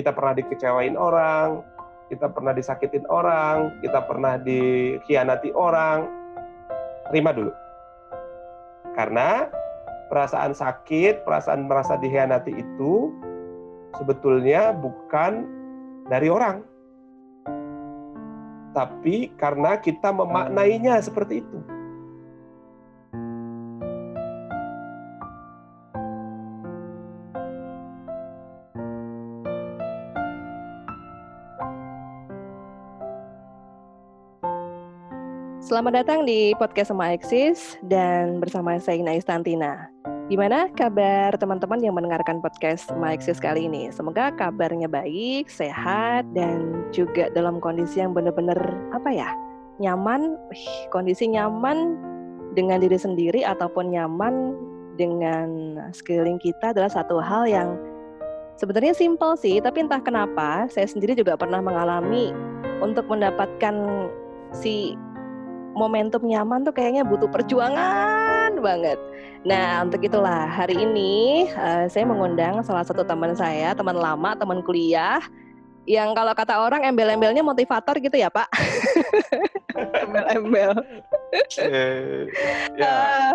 kita pernah dikecewain orang, kita pernah disakitin orang, kita pernah dikhianati orang, terima dulu. Karena perasaan sakit, perasaan merasa dikhianati itu sebetulnya bukan dari orang. Tapi karena kita memaknainya seperti itu. Selamat datang di podcast sama Exis dan bersama saya Ina Istantina. Gimana kabar teman-teman yang mendengarkan podcast sama Exis kali ini? Semoga kabarnya baik, sehat, dan juga dalam kondisi yang benar-benar apa ya nyaman, kondisi nyaman dengan diri sendiri ataupun nyaman dengan sekeliling kita adalah satu hal yang sebenarnya simpel sih, tapi entah kenapa saya sendiri juga pernah mengalami untuk mendapatkan si momentum nyaman tuh kayaknya butuh perjuangan banget. Nah, untuk itulah hari ini uh, saya mengundang salah satu teman saya, teman lama, teman kuliah yang kalau kata orang embel-embelnya motivator gitu ya, Pak. Embel-embel. uh, ya. uh,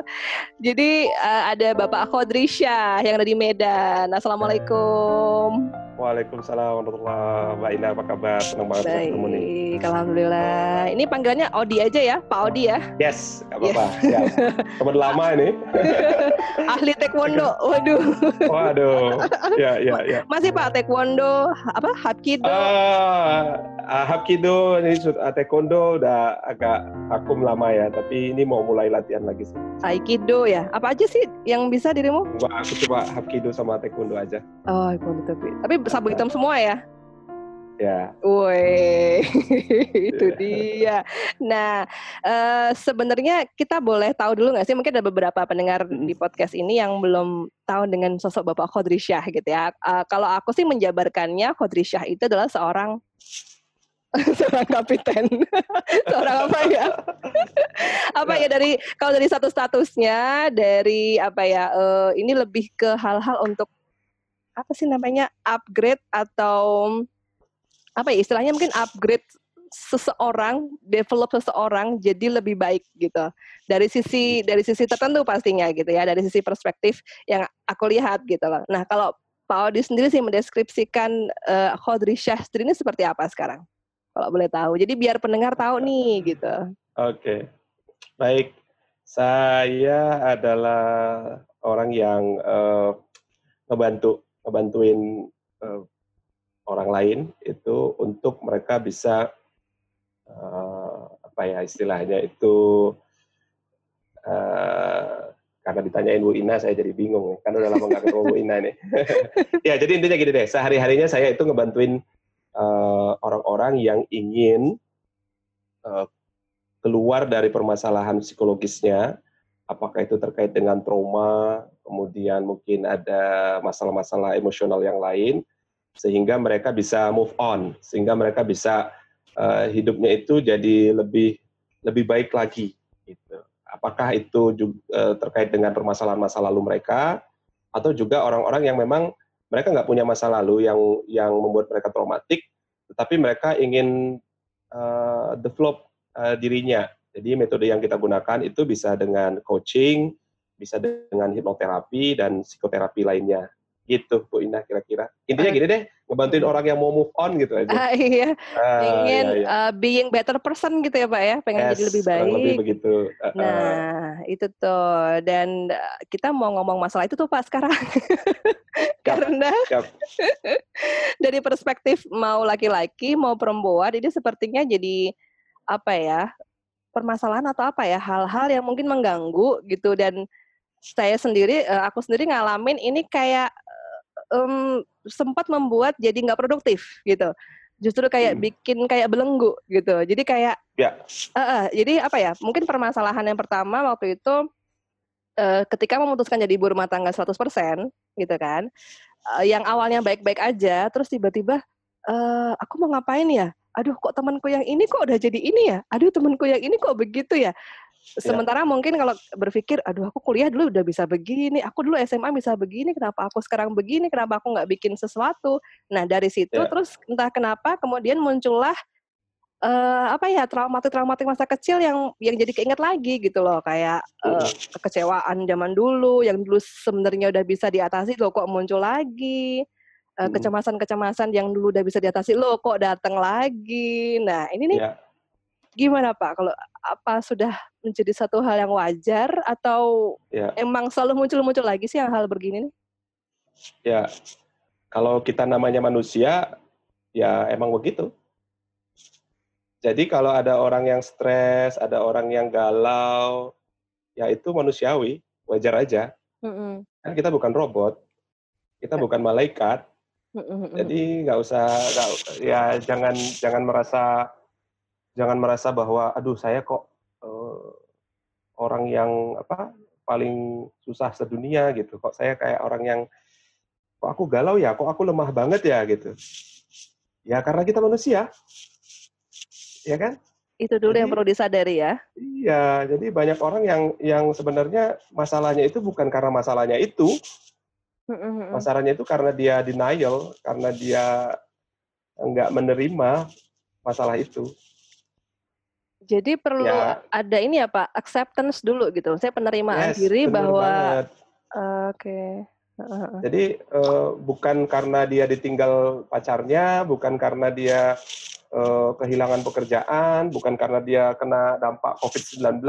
jadi uh, ada Bapak Khodrisha yang ada di Medan. Assalamualaikum. Waalaikumsalam warahmatullahi Mbak Ina, apa kabar? Senang banget Baik, ketemu nih. Alhamdulillah. Ini panggilannya Odi aja ya, Pak Odi ya? Yes, gak apa-apa. ya. Teman lama ini. Ahli taekwondo, waduh. Waduh, ya, ya, ya. Masih Pak taekwondo, apa, hapkido? Uh, uh, hapkido, ini uh, taekwondo udah agak vakum lama ya, tapi ini mau mulai latihan lagi sih. Aikido ya? Apa aja sih yang bisa dirimu? Wah, aku coba hapkido sama taekwondo aja. Oh, taekwondo tapi. Tapi sabuk hitam semua ya? Ya. Woi, itu ya. dia. Nah, uh, sebenarnya kita boleh tahu dulu nggak sih? Mungkin ada beberapa pendengar di podcast ini yang belum tahu dengan sosok Bapak Khodrisyah gitu ya. Uh, kalau aku sih menjabarkannya, Khodrisyah itu adalah seorang seorang kapiten, seorang apa ya? apa ya dari kalau dari satu statusnya dari apa ya? Uh, ini lebih ke hal-hal untuk apa sih namanya upgrade atau apa ya istilahnya mungkin upgrade seseorang, develop seseorang jadi lebih baik gitu. Dari sisi dari sisi tertentu pastinya gitu ya, dari sisi perspektif yang aku lihat gitu loh. Nah, kalau Pak Odi sendiri sih mendeskripsikan uh, Khodri Syastri ini seperti apa sekarang? Kalau boleh tahu. Jadi biar pendengar tahu nih gitu. Oke. Okay. Baik. Saya adalah orang yang uh, ngebantu ngebantuin uh, orang lain itu untuk mereka bisa uh, apa ya istilahnya itu uh, karena ditanyain Bu Ina saya jadi bingung nih. Kan udah lama nggak ketemu Bu Ina nih ya jadi intinya gini deh sehari harinya saya itu ngebantuin orang-orang uh, yang ingin uh, keluar dari permasalahan psikologisnya apakah itu terkait dengan trauma, kemudian mungkin ada masalah-masalah emosional yang lain, sehingga mereka bisa move on, sehingga mereka bisa uh, hidupnya itu jadi lebih lebih baik lagi. Gitu. Apakah itu juga, uh, terkait dengan permasalahan masa lalu mereka, atau juga orang-orang yang memang mereka nggak punya masa lalu yang yang membuat mereka traumatik, tetapi mereka ingin uh, develop uh, dirinya jadi metode yang kita gunakan itu bisa dengan coaching, bisa dengan hipnoterapi dan psikoterapi lainnya. Gitu Bu Ina kira-kira. Intinya gini deh, ngebantuin orang yang mau move on gitu aja. Uh, iya. Uh, Ingin iya, iya. Uh, being better person gitu ya Pak ya, pengen yes, jadi lebih baik. lebih begitu. Uh, nah, itu tuh. Dan kita mau ngomong masalah itu tuh Pak sekarang. Karena dari perspektif mau laki-laki mau perempuan ini sepertinya jadi apa ya permasalahan atau apa ya hal-hal yang mungkin mengganggu gitu dan saya sendiri eh, aku sendiri ngalamin ini kayak um, sempat membuat jadi nggak produktif gitu justru kayak hmm. bikin kayak belenggu gitu jadi kayak ya. uh, uh, jadi apa ya mungkin permasalahan yang pertama waktu itu uh, ketika memutuskan jadi ibu rumah tangga 100% gitu kan uh, yang awalnya baik-baik aja terus tiba-tiba uh, aku mau ngapain ya aduh kok temanku yang ini kok udah jadi ini ya aduh temanku yang ini kok begitu ya Sementara ya. mungkin kalau berpikir, aduh aku kuliah dulu udah bisa begini, aku dulu SMA bisa begini, kenapa aku sekarang begini, kenapa aku nggak bikin sesuatu. Nah dari situ ya. terus entah kenapa kemudian muncullah uh, apa ya traumatik-traumatik masa kecil yang yang jadi keinget lagi gitu loh kayak uh, kekecewaan zaman dulu yang dulu sebenarnya udah bisa diatasi loh kok muncul lagi uh, kecemasan-kecemasan yang dulu udah bisa diatasi loh kok datang lagi. Nah ini nih ya. gimana Pak kalau apa sudah menjadi satu hal yang wajar atau ya. emang selalu muncul-muncul lagi sih yang hal begini nih? Ya, kalau kita namanya manusia, ya emang begitu. Jadi kalau ada orang yang stres, ada orang yang galau, ya itu manusiawi, wajar aja. Mm-hmm. Kan kita bukan robot, kita bukan malaikat. Jadi nggak usah, gak, ya jangan jangan merasa jangan merasa bahwa aduh saya kok uh, orang yang apa paling susah sedunia gitu. Kok saya kayak orang yang kok aku galau ya? Kok aku lemah banget ya? Gitu. Ya karena kita manusia. Ya kan? Itu dulu jadi, yang perlu disadari ya. Iya jadi banyak orang yang yang sebenarnya masalahnya itu bukan karena masalahnya itu masalahnya itu karena dia denial karena dia nggak menerima masalah itu jadi perlu ya. ada ini ya Pak, acceptance dulu gitu. Saya penerimaan yes, diri bahwa uh, oke. Okay. Jadi uh, bukan karena dia ditinggal pacarnya, bukan karena dia uh, kehilangan pekerjaan, bukan karena dia kena dampak COVID-19,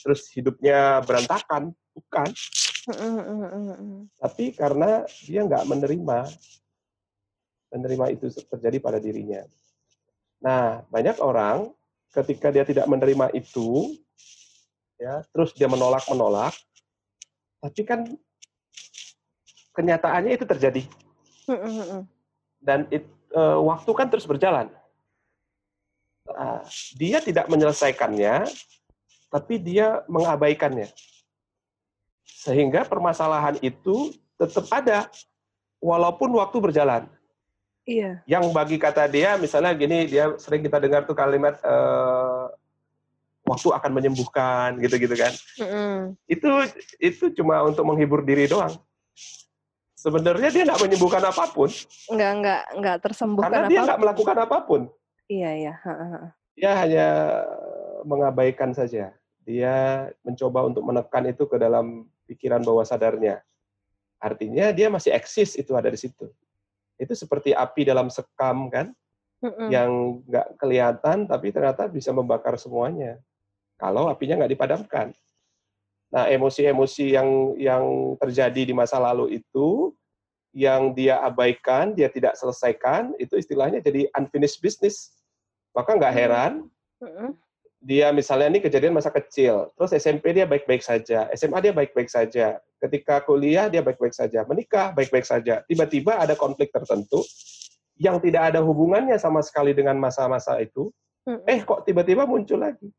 terus hidupnya berantakan, bukan. Tapi karena dia nggak menerima, menerima itu terjadi pada dirinya. Nah, banyak orang ketika dia tidak menerima itu, ya, terus dia menolak-menolak, tapi kan kenyataannya itu terjadi. Dan it, uh, waktu kan terus berjalan. Nah, dia tidak menyelesaikannya, tapi dia mengabaikannya. Sehingga permasalahan itu tetap ada, walaupun waktu berjalan. Iya. Yang bagi kata dia, misalnya gini, dia sering kita dengar tuh kalimat uh, waktu akan menyembuhkan, gitu-gitu kan. Mm-hmm. Itu itu cuma untuk menghibur diri doang. Sebenarnya dia nggak menyembuhkan apa pun. Nggak nggak nggak tersembuhkan Karena dia nggak melakukan apa pun. Iya iya. Dia hanya mengabaikan saja. Dia mencoba untuk menekan itu ke dalam pikiran bawah sadarnya. Artinya dia masih eksis itu ada di situ itu seperti api dalam sekam kan, mm-hmm. yang nggak kelihatan tapi ternyata bisa membakar semuanya. Kalau apinya nggak dipadamkan. Nah, emosi-emosi yang yang terjadi di masa lalu itu yang dia abaikan, dia tidak selesaikan, itu istilahnya jadi unfinished business. Maka nggak heran mm-hmm. Dia misalnya ini kejadian masa kecil, terus SMP dia baik-baik saja, SMA dia baik-baik saja, ketika kuliah dia baik-baik saja, menikah baik-baik saja. Tiba-tiba ada konflik tertentu yang tidak ada hubungannya sama sekali dengan masa-masa itu, eh kok tiba-tiba muncul lagi.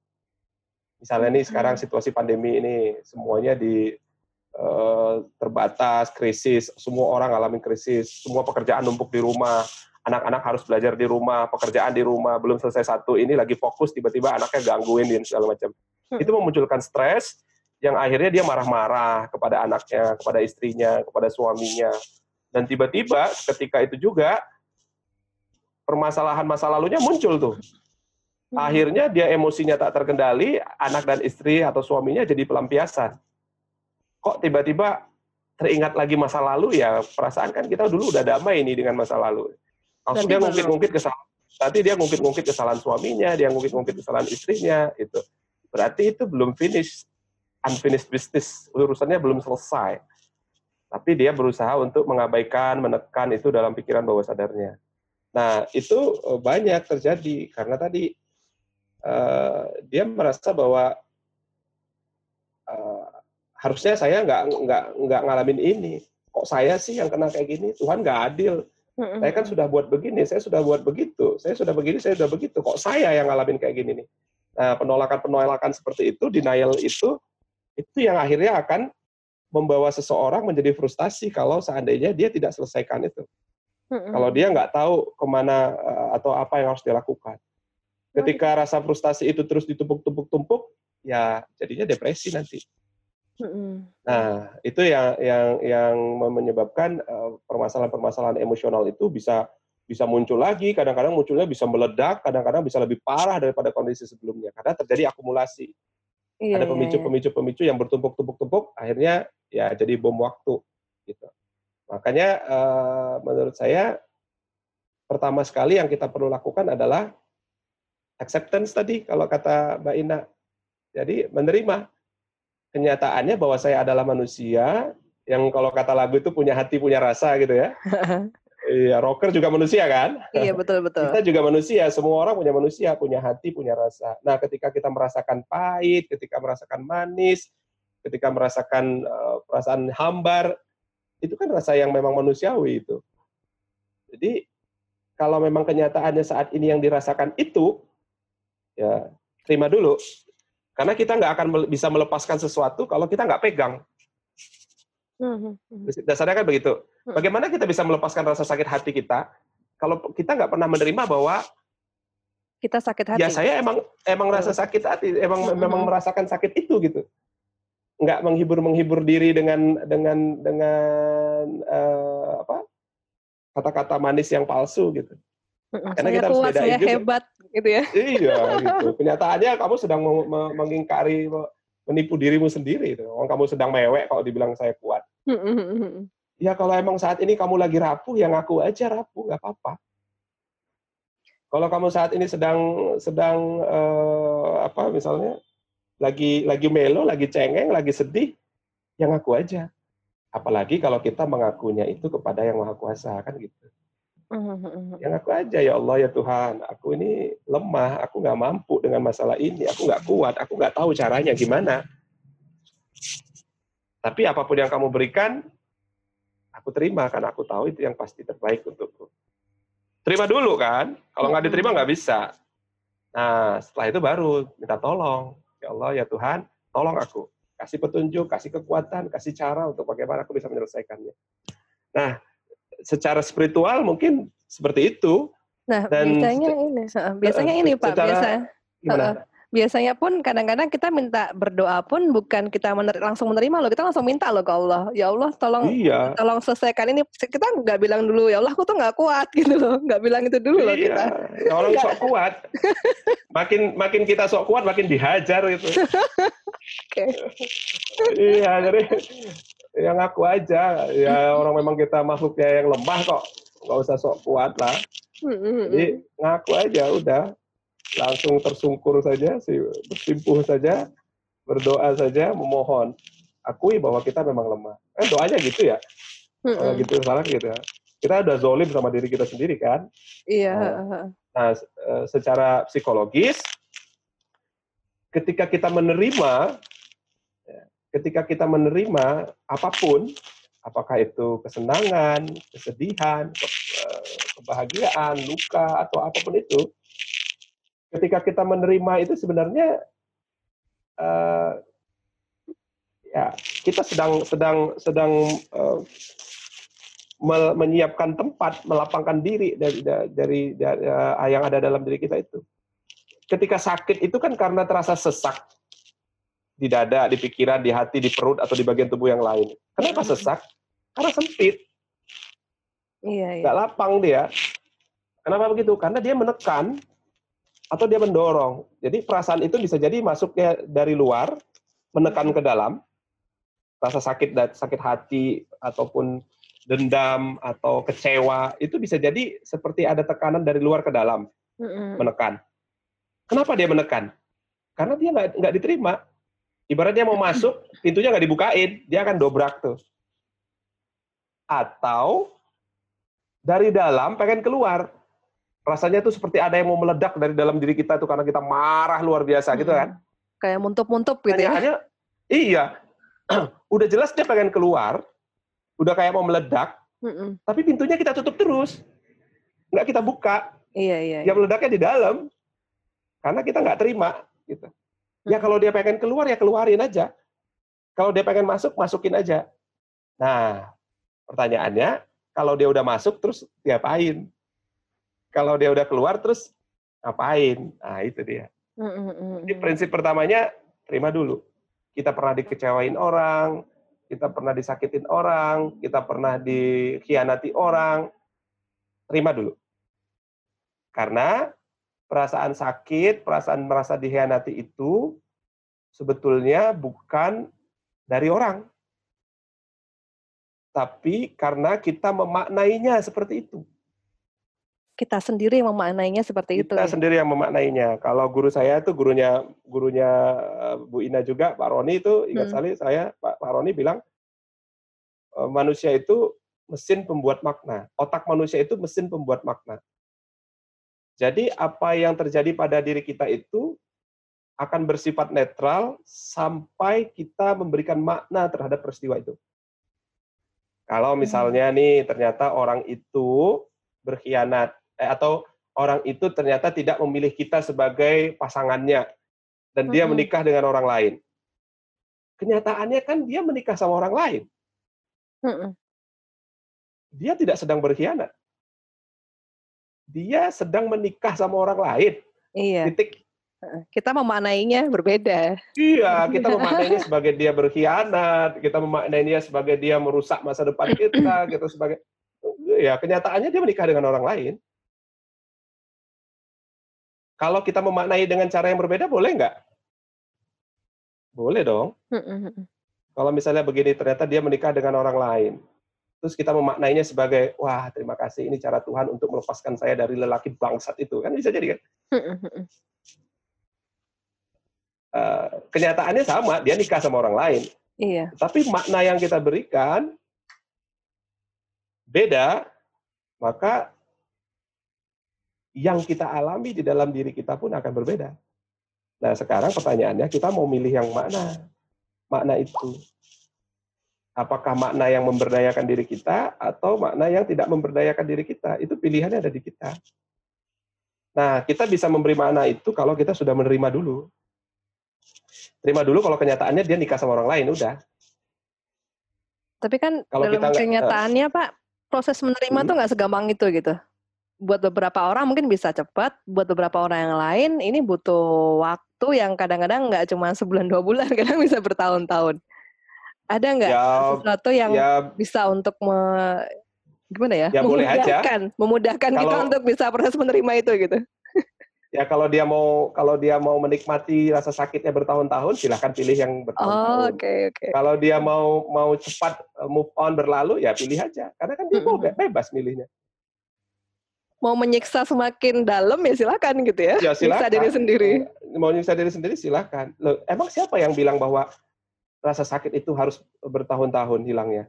Misalnya nih sekarang situasi pandemi ini semuanya di uh, terbatas, krisis, semua orang alami krisis, semua pekerjaan numpuk di rumah, anak-anak harus belajar di rumah, pekerjaan di rumah, belum selesai satu ini lagi fokus, tiba-tiba anaknya gangguin dan segala macam. Itu memunculkan stres, yang akhirnya dia marah-marah kepada anaknya, kepada istrinya, kepada suaminya. Dan tiba-tiba ketika itu juga permasalahan masa lalunya muncul tuh. Hmm. Akhirnya dia emosinya tak terkendali, anak dan istri atau suaminya jadi pelampiasan. Kok tiba-tiba teringat lagi masa lalu ya perasaan kan kita dulu udah damai ini dengan masa lalu. Langsung dia ngungkit-ngungkit kesalahan. Nanti dia ngungkit-ngungkit kesalahan suaminya, dia ngungkit-ngungkit kesalahan istrinya, itu. Berarti itu belum finish unfinished business, urusannya belum selesai. Tapi dia berusaha untuk mengabaikan, menekan itu dalam pikiran bawah sadarnya. Nah, itu eh, banyak terjadi karena tadi uh, dia merasa bahwa uh, harusnya saya nggak nggak nggak ngalamin ini. Kok saya sih yang kena kayak gini? Tuhan nggak adil. Saya kan sudah buat begini, saya sudah buat begitu, saya sudah begini, saya sudah begitu. Kok saya yang ngalamin kayak gini nih? Nah, penolakan-penolakan seperti itu, denial itu itu yang akhirnya akan membawa seseorang menjadi frustasi kalau seandainya dia tidak selesaikan itu. hmm Kalau dia nggak tahu ke mana uh, atau apa yang harus dilakukan. Ketika rasa frustasi itu terus ditumpuk-tumpuk-tumpuk, ya jadinya depresi nanti. Nah, itu yang yang yang menyebabkan permasalahan-permasalahan emosional itu bisa bisa muncul lagi, kadang-kadang munculnya bisa meledak, kadang-kadang bisa lebih parah daripada kondisi sebelumnya karena terjadi akumulasi. Iya, Ada iya, pemicu-pemicu-pemicu iya. yang bertumpuk-tumpuk-tumpuk, akhirnya ya jadi bom waktu gitu. Makanya uh, menurut saya pertama sekali yang kita perlu lakukan adalah acceptance tadi kalau kata Mbak Ina. Jadi menerima kenyataannya bahwa saya adalah manusia yang kalau kata lagu itu punya hati, punya rasa gitu ya. Iya, rocker juga manusia kan? Iya, betul betul. Kita juga manusia, semua orang punya manusia, punya hati, punya rasa. Nah, ketika kita merasakan pahit, ketika merasakan manis, ketika merasakan uh, perasaan hambar, itu kan rasa yang memang manusiawi itu. Jadi kalau memang kenyataannya saat ini yang dirasakan itu, ya terima dulu. Karena kita nggak akan bisa melepaskan sesuatu kalau kita nggak pegang. Hmm, hmm, hmm. Dasarnya kan begitu. Bagaimana kita bisa melepaskan rasa sakit hati kita kalau kita nggak pernah menerima bahwa kita sakit hati. Ya saya emang emang rasa sakit hati, emang memang merasakan sakit itu gitu. Nggak menghibur menghibur diri dengan dengan dengan uh, apa kata-kata manis yang palsu gitu. Karena saya kita harus kuat, saya juga. hebat gitu ya. Iya, gitu. Kenyataannya kamu sedang mengingkari, menipu dirimu sendiri. Gitu. Orang kamu sedang mewek kalau dibilang saya kuat. ya kalau emang saat ini kamu lagi rapuh, ya ngaku aja rapuh, nggak apa-apa. Kalau kamu saat ini sedang sedang uh, apa misalnya lagi lagi melo, lagi cengeng, lagi sedih, ya ngaku aja. Apalagi kalau kita mengakunya itu kepada yang maha kuasa kan gitu. Yang aku aja ya Allah ya Tuhan, aku ini lemah, aku nggak mampu dengan masalah ini, aku nggak kuat, aku nggak tahu caranya gimana. Tapi apa pun yang kamu berikan, aku terima karena aku tahu itu yang pasti terbaik untukku. Terima dulu kan, kalau nggak diterima nggak bisa. Nah setelah itu baru minta tolong, ya Allah ya Tuhan, tolong aku, kasih petunjuk, kasih kekuatan, kasih cara untuk bagaimana aku bisa menyelesaikannya. Nah secara spiritual mungkin seperti itu. Nah, Dan biasanya ini, biasanya ini Pak, secara, biasa. Uh, biasanya pun kadang-kadang kita minta berdoa pun bukan kita mener langsung menerima loh, kita langsung minta loh ke Allah. Ya Allah, tolong iya. tolong selesaikan ini. Kita nggak bilang dulu ya Allah, aku tuh nggak kuat gitu loh, nggak bilang itu dulu iya. loh kita. Ya orang sok kuat. Makin makin kita sok kuat, makin dihajar gitu. Oke. iya, jadi yang ngaku aja ya orang memang kita makhluknya yang lemah kok. Nggak usah sok kuat lah. Jadi ngaku aja udah. Langsung tersungkur saja bersimpuh saja berdoa saja memohon. Akui bahwa kita memang lemah. Kan doanya gitu ya? Kalau gitu salah gitu ya. Kita udah zolim sama diri kita sendiri kan? Iya nah, nah eh, secara psikologis ketika kita menerima ketika kita menerima apa pun, apakah itu kesenangan, kesedihan, eh, kebahagiaan, luka atau apa pun itu, ketika kita menerima itu sebenarnya uh, ya kita sedang sedang sedang uh, menyiapkan tempat, melapangkan diri dari dari, dari uh, yang ada dalam diri kita itu. Ketika sakit itu kan karena terasa sesak, di dada, di pikiran, di hati, di perut, atau di bagian tubuh yang lain. Kenapa sesak? Karena sempit. Iya, iya. Gak lapang dia. Kenapa begitu? Karena dia menekan atau dia mendorong. Jadi perasaan itu bisa jadi masuknya dari luar, menekan ke dalam, rasa sakit sakit hati ataupun dendam atau kecewa itu bisa jadi seperti ada tekanan dari luar ke dalam, menekan. Kenapa dia menekan? Karena dia nggak diterima Ibaratnya mau masuk, pintunya nggak dibukain, dia akan dobrak tuh. Atau dari dalam pengen keluar. Rasanya tuh seperti ada yang mau meledak dari dalam diri kita tuh karena kita marah luar biasa gitu kan. Kayak muntup-muntup gitu ya. Hanya, iya. udah jelas dia pengen keluar, udah kayak mau meledak, Mm-mm. tapi pintunya kita tutup terus. Nggak kita buka. Iya, iya. Yang meledaknya di dalam. Karena kita nggak terima. gitu. Ya kalau dia pengen keluar ya keluarin aja. Kalau dia pengen masuk, masukin aja. Nah, pertanyaannya, kalau dia udah masuk terus diapain? Kalau dia udah keluar terus ngapain? Nah, itu dia. Jadi prinsip pertamanya terima dulu. Kita pernah dikecewain orang, kita pernah disakitin orang, kita pernah dikhianati orang, terima dulu. Karena perasaan sakit, perasaan merasa dikhianati itu sebetulnya bukan dari orang. Tapi karena kita memaknainya seperti itu kita sendiri yang memaknainya seperti kita itu. Kita ya? sendiri yang memaknainya. Kalau guru saya itu gurunya gurunya eh, Bu Ina juga, Pak Roni itu ingat hmm. sekali saya Pak, Pak Roni bilang eh, manusia itu mesin pembuat makna. Otak manusia itu mesin pembuat makna. Jadi apa yang terjadi pada diri kita itu akan bersifat netral sampai kita memberikan makna terhadap peristiwa itu. Kalau hmm. misalnya nih ternyata orang itu berkhianat eh, atau orang itu ternyata tidak memilih kita sebagai pasangannya dan dia hmm. menikah dengan orang lain. Kenyataannya kan dia menikah sama orang lain. Hmm. Dia tidak sedang berkhianat. Dia sedang menikah sama orang lain. Iya. Titik. Kita memaknainya berbeda. Iya, kita memaknainya sebagai dia berkhianat, kita memaknainya sebagai dia merusak masa depan kita, gitu sebagai ya kenyataannya dia menikah dengan orang lain. Kalau kita memaknai dengan cara yang berbeda, boleh nggak? Boleh dong. Kalau misalnya begini, ternyata dia menikah dengan orang lain. Terus kita memaknainya sebagai, wah terima kasih ini cara Tuhan untuk melepaskan saya dari lelaki bangsat itu. Kan bisa jadi kan? Uh, kenyataannya sama, dia nikah sama orang lain. Iya. Tapi makna yang kita berikan beda, maka yang kita alami di dalam diri kita pun akan berbeda. Nah, sekarang pertanyaannya kita mau milih yang mana? Makna itu. Apakah makna yang memberdayakan diri kita atau makna yang tidak memberdayakan diri kita? Itu pilihannya ada di kita. Nah, kita bisa memberi makna itu kalau kita sudah menerima dulu. Terima dulu kalau kenyataannya dia nikah sama orang lain, udah. Tapi kan kalau dalam kita kenyataannya, uh, Pak, proses menerima hmm. tuh nggak segampang itu gitu buat beberapa orang mungkin bisa cepat, buat beberapa orang yang lain ini butuh waktu yang kadang-kadang nggak cuma sebulan dua bulan, kadang bisa bertahun-tahun. Ada nggak ya, sesuatu yang ya, bisa untuk me, gimana ya, ya memudahkan, aja. memudahkan kalau, kita untuk bisa proses menerima itu gitu. Ya kalau dia mau kalau dia mau menikmati rasa sakitnya bertahun-tahun, silahkan pilih yang bertahun-tahun. Oh, okay, okay. Kalau dia mau mau cepat eh, move on berlalu, ya pilih aja. Karena kan dia mm -hmm. mau bebas milihnya mau menyiksa semakin dalam ya silakan gitu ya. Ya silakan. Nyiksa diri sendiri. Mau nyiksa diri sendiri silakan. Loh, emang siapa yang bilang bahwa rasa sakit itu harus bertahun-tahun hilangnya?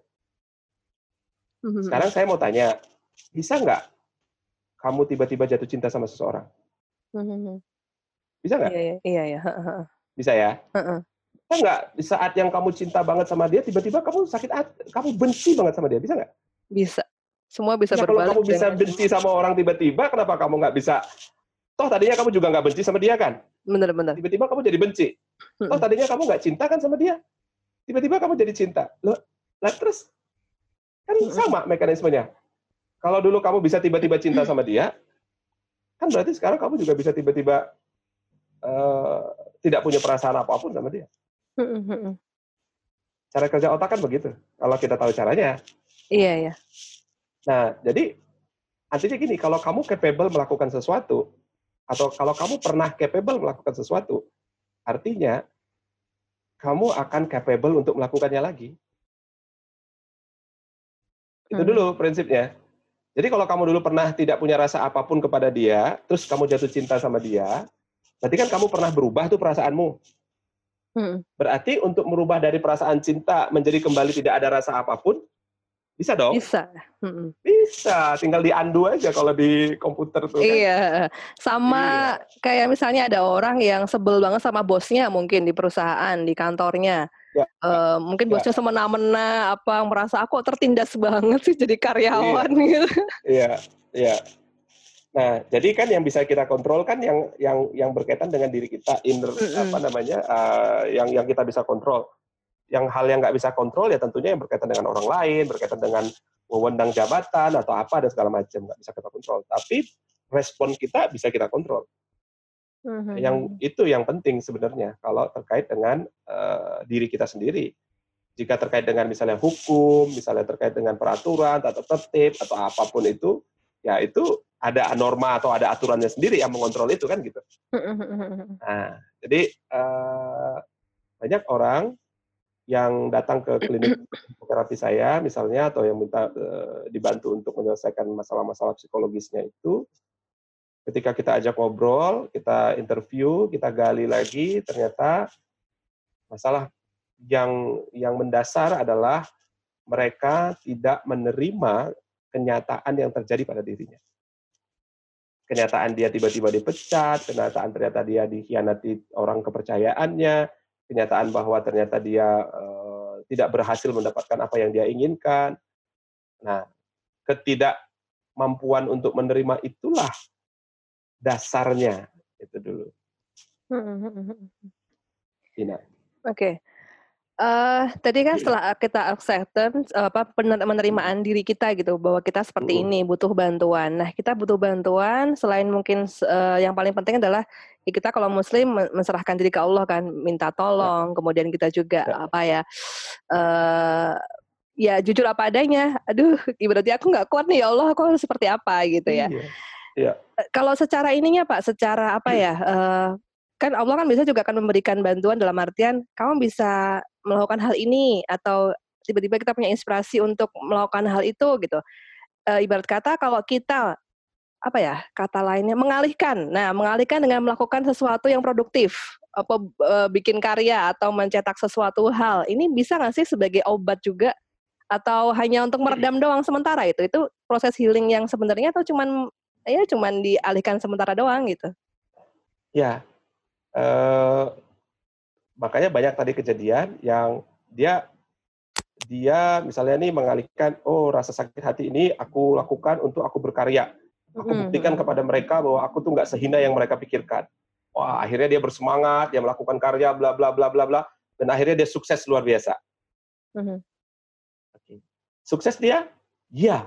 Mm-hmm. Sekarang saya mau tanya, bisa nggak kamu tiba-tiba jatuh cinta sama seseorang? Mm-hmm. Bisa nggak? Iya, iya, iya. Bisa ya? Bisa nggak di saat yang kamu cinta banget sama dia, tiba-tiba kamu sakit hati, kamu benci banget sama dia, bisa nggak? Bisa. Semua bisa ya, berbalik. Kalau kamu bisa benci sama orang tiba-tiba, kenapa kamu nggak bisa? Toh tadinya kamu juga nggak benci sama dia kan? Benar-benar. Tiba-tiba kamu jadi benci. Toh tadinya kamu nggak cinta kan sama dia? Tiba-tiba kamu jadi cinta. Loh, lah terus kan sama mekanismenya. Kalau dulu kamu bisa tiba-tiba cinta sama dia, kan berarti sekarang kamu juga bisa tiba-tiba uh, tidak punya perasaan apa pun sama dia. Cara kerja otak kan begitu. Kalau kita tahu caranya. Iya, iya. Nah, jadi artinya gini, kalau kamu capable melakukan sesuatu, atau kalau kamu pernah capable melakukan sesuatu, artinya kamu akan capable untuk melakukannya lagi. Itu hmm. dulu prinsipnya. Jadi kalau kamu dulu pernah tidak punya rasa apa pun kepada dia, terus kamu jatuh cinta sama dia, berarti kan kamu pernah berubah tuh perasaanmu. Hmm. Berarti untuk merubah dari perasaan cinta menjadi kembali tidak ada rasa apa pun, bisa dong? Bisa. Hmm. Bisa, tinggal diandu aja kalau di komputer tuh. Kan? Iya, sama iya. kayak misalnya ada orang yang sebel banget sama bosnya mungkin di perusahaan, di kantornya. Ya. Uh, mungkin ya. bosnya semena-mena apa merasa aku tertindas banget sih jadi karyawan iya. gitu. Iya, iya. Nah, jadi kan yang bisa kita kontrol kan yang yang yang berkaitan dengan diri kita inner mm -hmm. apa namanya uh, yang yang kita bisa kontrol yang hal yang nggak bisa kontrol ya tentunya yang berkaitan dengan orang lain, berkaitan dengan wewenang jabatan atau apa dan segala macam nggak bisa kita kontrol. Tapi respon kita bisa kita kontrol. Hmm, yang itu yang penting sebenarnya kalau terkait dengan uh, diri kita sendiri. Jika terkait dengan misalnya hukum, misalnya terkait dengan peraturan atau tertib atau apa pun itu, ya itu ada norma atau ada aturannya sendiri yang mengontrol itu kan gitu. Nah, jadi uh, banyak orang yang datang ke klinik terapi saya misalnya atau yang minta uh, dibantu untuk menyelesaikan masalah-masalah psikologisnya itu ketika kita ajak ngobrol, kita interview, kita gali lagi, ternyata masalah yang yang mendasar adalah mereka tidak menerima kenyataan yang terjadi pada dirinya. Kenyataan dia tiba-tiba dipecat, kenyataan ternyata dia dikhianati orang kepercayaannya, kenyataan bahwa ternyata dia uh, tidak berhasil mendapatkan apa yang dia inginkan. Nah, ketidakmampuan untuk menerima itulah dasarnya itu dulu. Hmm, hmm, hmm, Tina. Oke. Okay. Uh, eh, tadi kan setelah kita acceptance apa penerimaan diri kita gitu bahwa kita seperti ini butuh bantuan. Nah kita butuh bantuan selain mungkin uh, yang paling penting adalah ya kita kalau Muslim menserahkan diri ke Allah kan minta tolong. Ya. Kemudian kita juga ya. apa ya uh, ya jujur apa adanya. Aduh berarti aku nggak kuat nih ya Allah aku harus seperti apa gitu ya. Iya. Ya. Kalau secara ininya Pak, secara apa ya? Uh, kan Allah kan bisa juga akan memberikan bantuan dalam artian kamu bisa melakukan hal ini atau tiba-tiba kita punya inspirasi untuk melakukan hal itu gitu. Uh, ibarat kata kalau kita apa ya kata lainnya mengalihkan. Nah, mengalihkan dengan melakukan sesuatu yang produktif, apa uh, bikin karya atau mencetak sesuatu hal. Ini bisa nggak sih sebagai obat juga atau hanya untuk meredam doang sementara itu? Itu proses healing yang sebenarnya atau cuman ya cuman dialihkan sementara doang gitu. Ya, eh, makanya banyak tadi kejadian yang dia dia misalnya nih mengalihkan oh rasa sakit hati ini aku lakukan untuk aku berkarya. Aku buktikan kepada mereka bahwa aku tuh nggak sehina yang mereka pikirkan. Wah, akhirnya dia bersemangat, dia melakukan karya, bla bla bla bla bla, dan akhirnya dia sukses luar biasa. Mm-hmm. Sukses dia? Iya,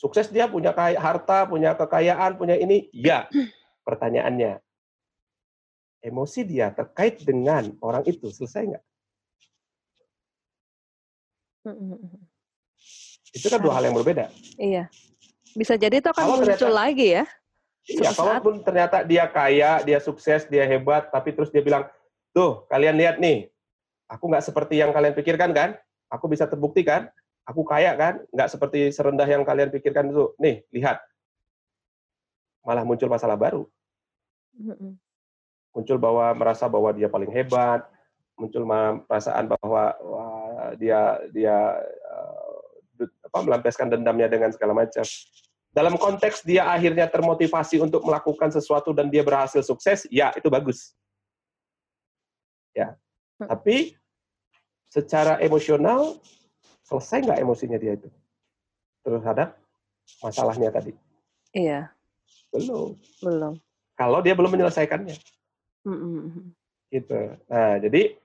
Sukses dia punya kaya, harta, punya kekayaan, punya ini? Ya. Pertanyaannya, emosi dia terkait dengan orang itu selesai nggak? Itu kan dua hal yang berbeda. Iya. Bisa jadi itu akan kalau muncul ternyata, lagi ya. Iya, kalaupun ternyata dia kaya, dia sukses, dia hebat, tapi terus dia bilang, tuh kalian lihat nih, aku nggak seperti yang kalian pikirkan kan? Aku bisa terbukti kan? aku kaya kan, nggak seperti serendah yang kalian pikirkan itu. Nih, lihat. Malah muncul masalah baru. Muncul bahwa merasa bahwa dia paling hebat, muncul perasaan bahwa wah, dia dia uh, apa melampiaskan dendamnya dengan segala macam. Dalam konteks dia akhirnya termotivasi untuk melakukan sesuatu dan dia berhasil sukses, ya itu bagus. Ya. Tapi secara emosional selesai nggak emosinya dia itu terhadap masalahnya tadi? Iya. Belum. Belum. Kalau dia belum menyelesaikannya. Gitu. Nah, jadi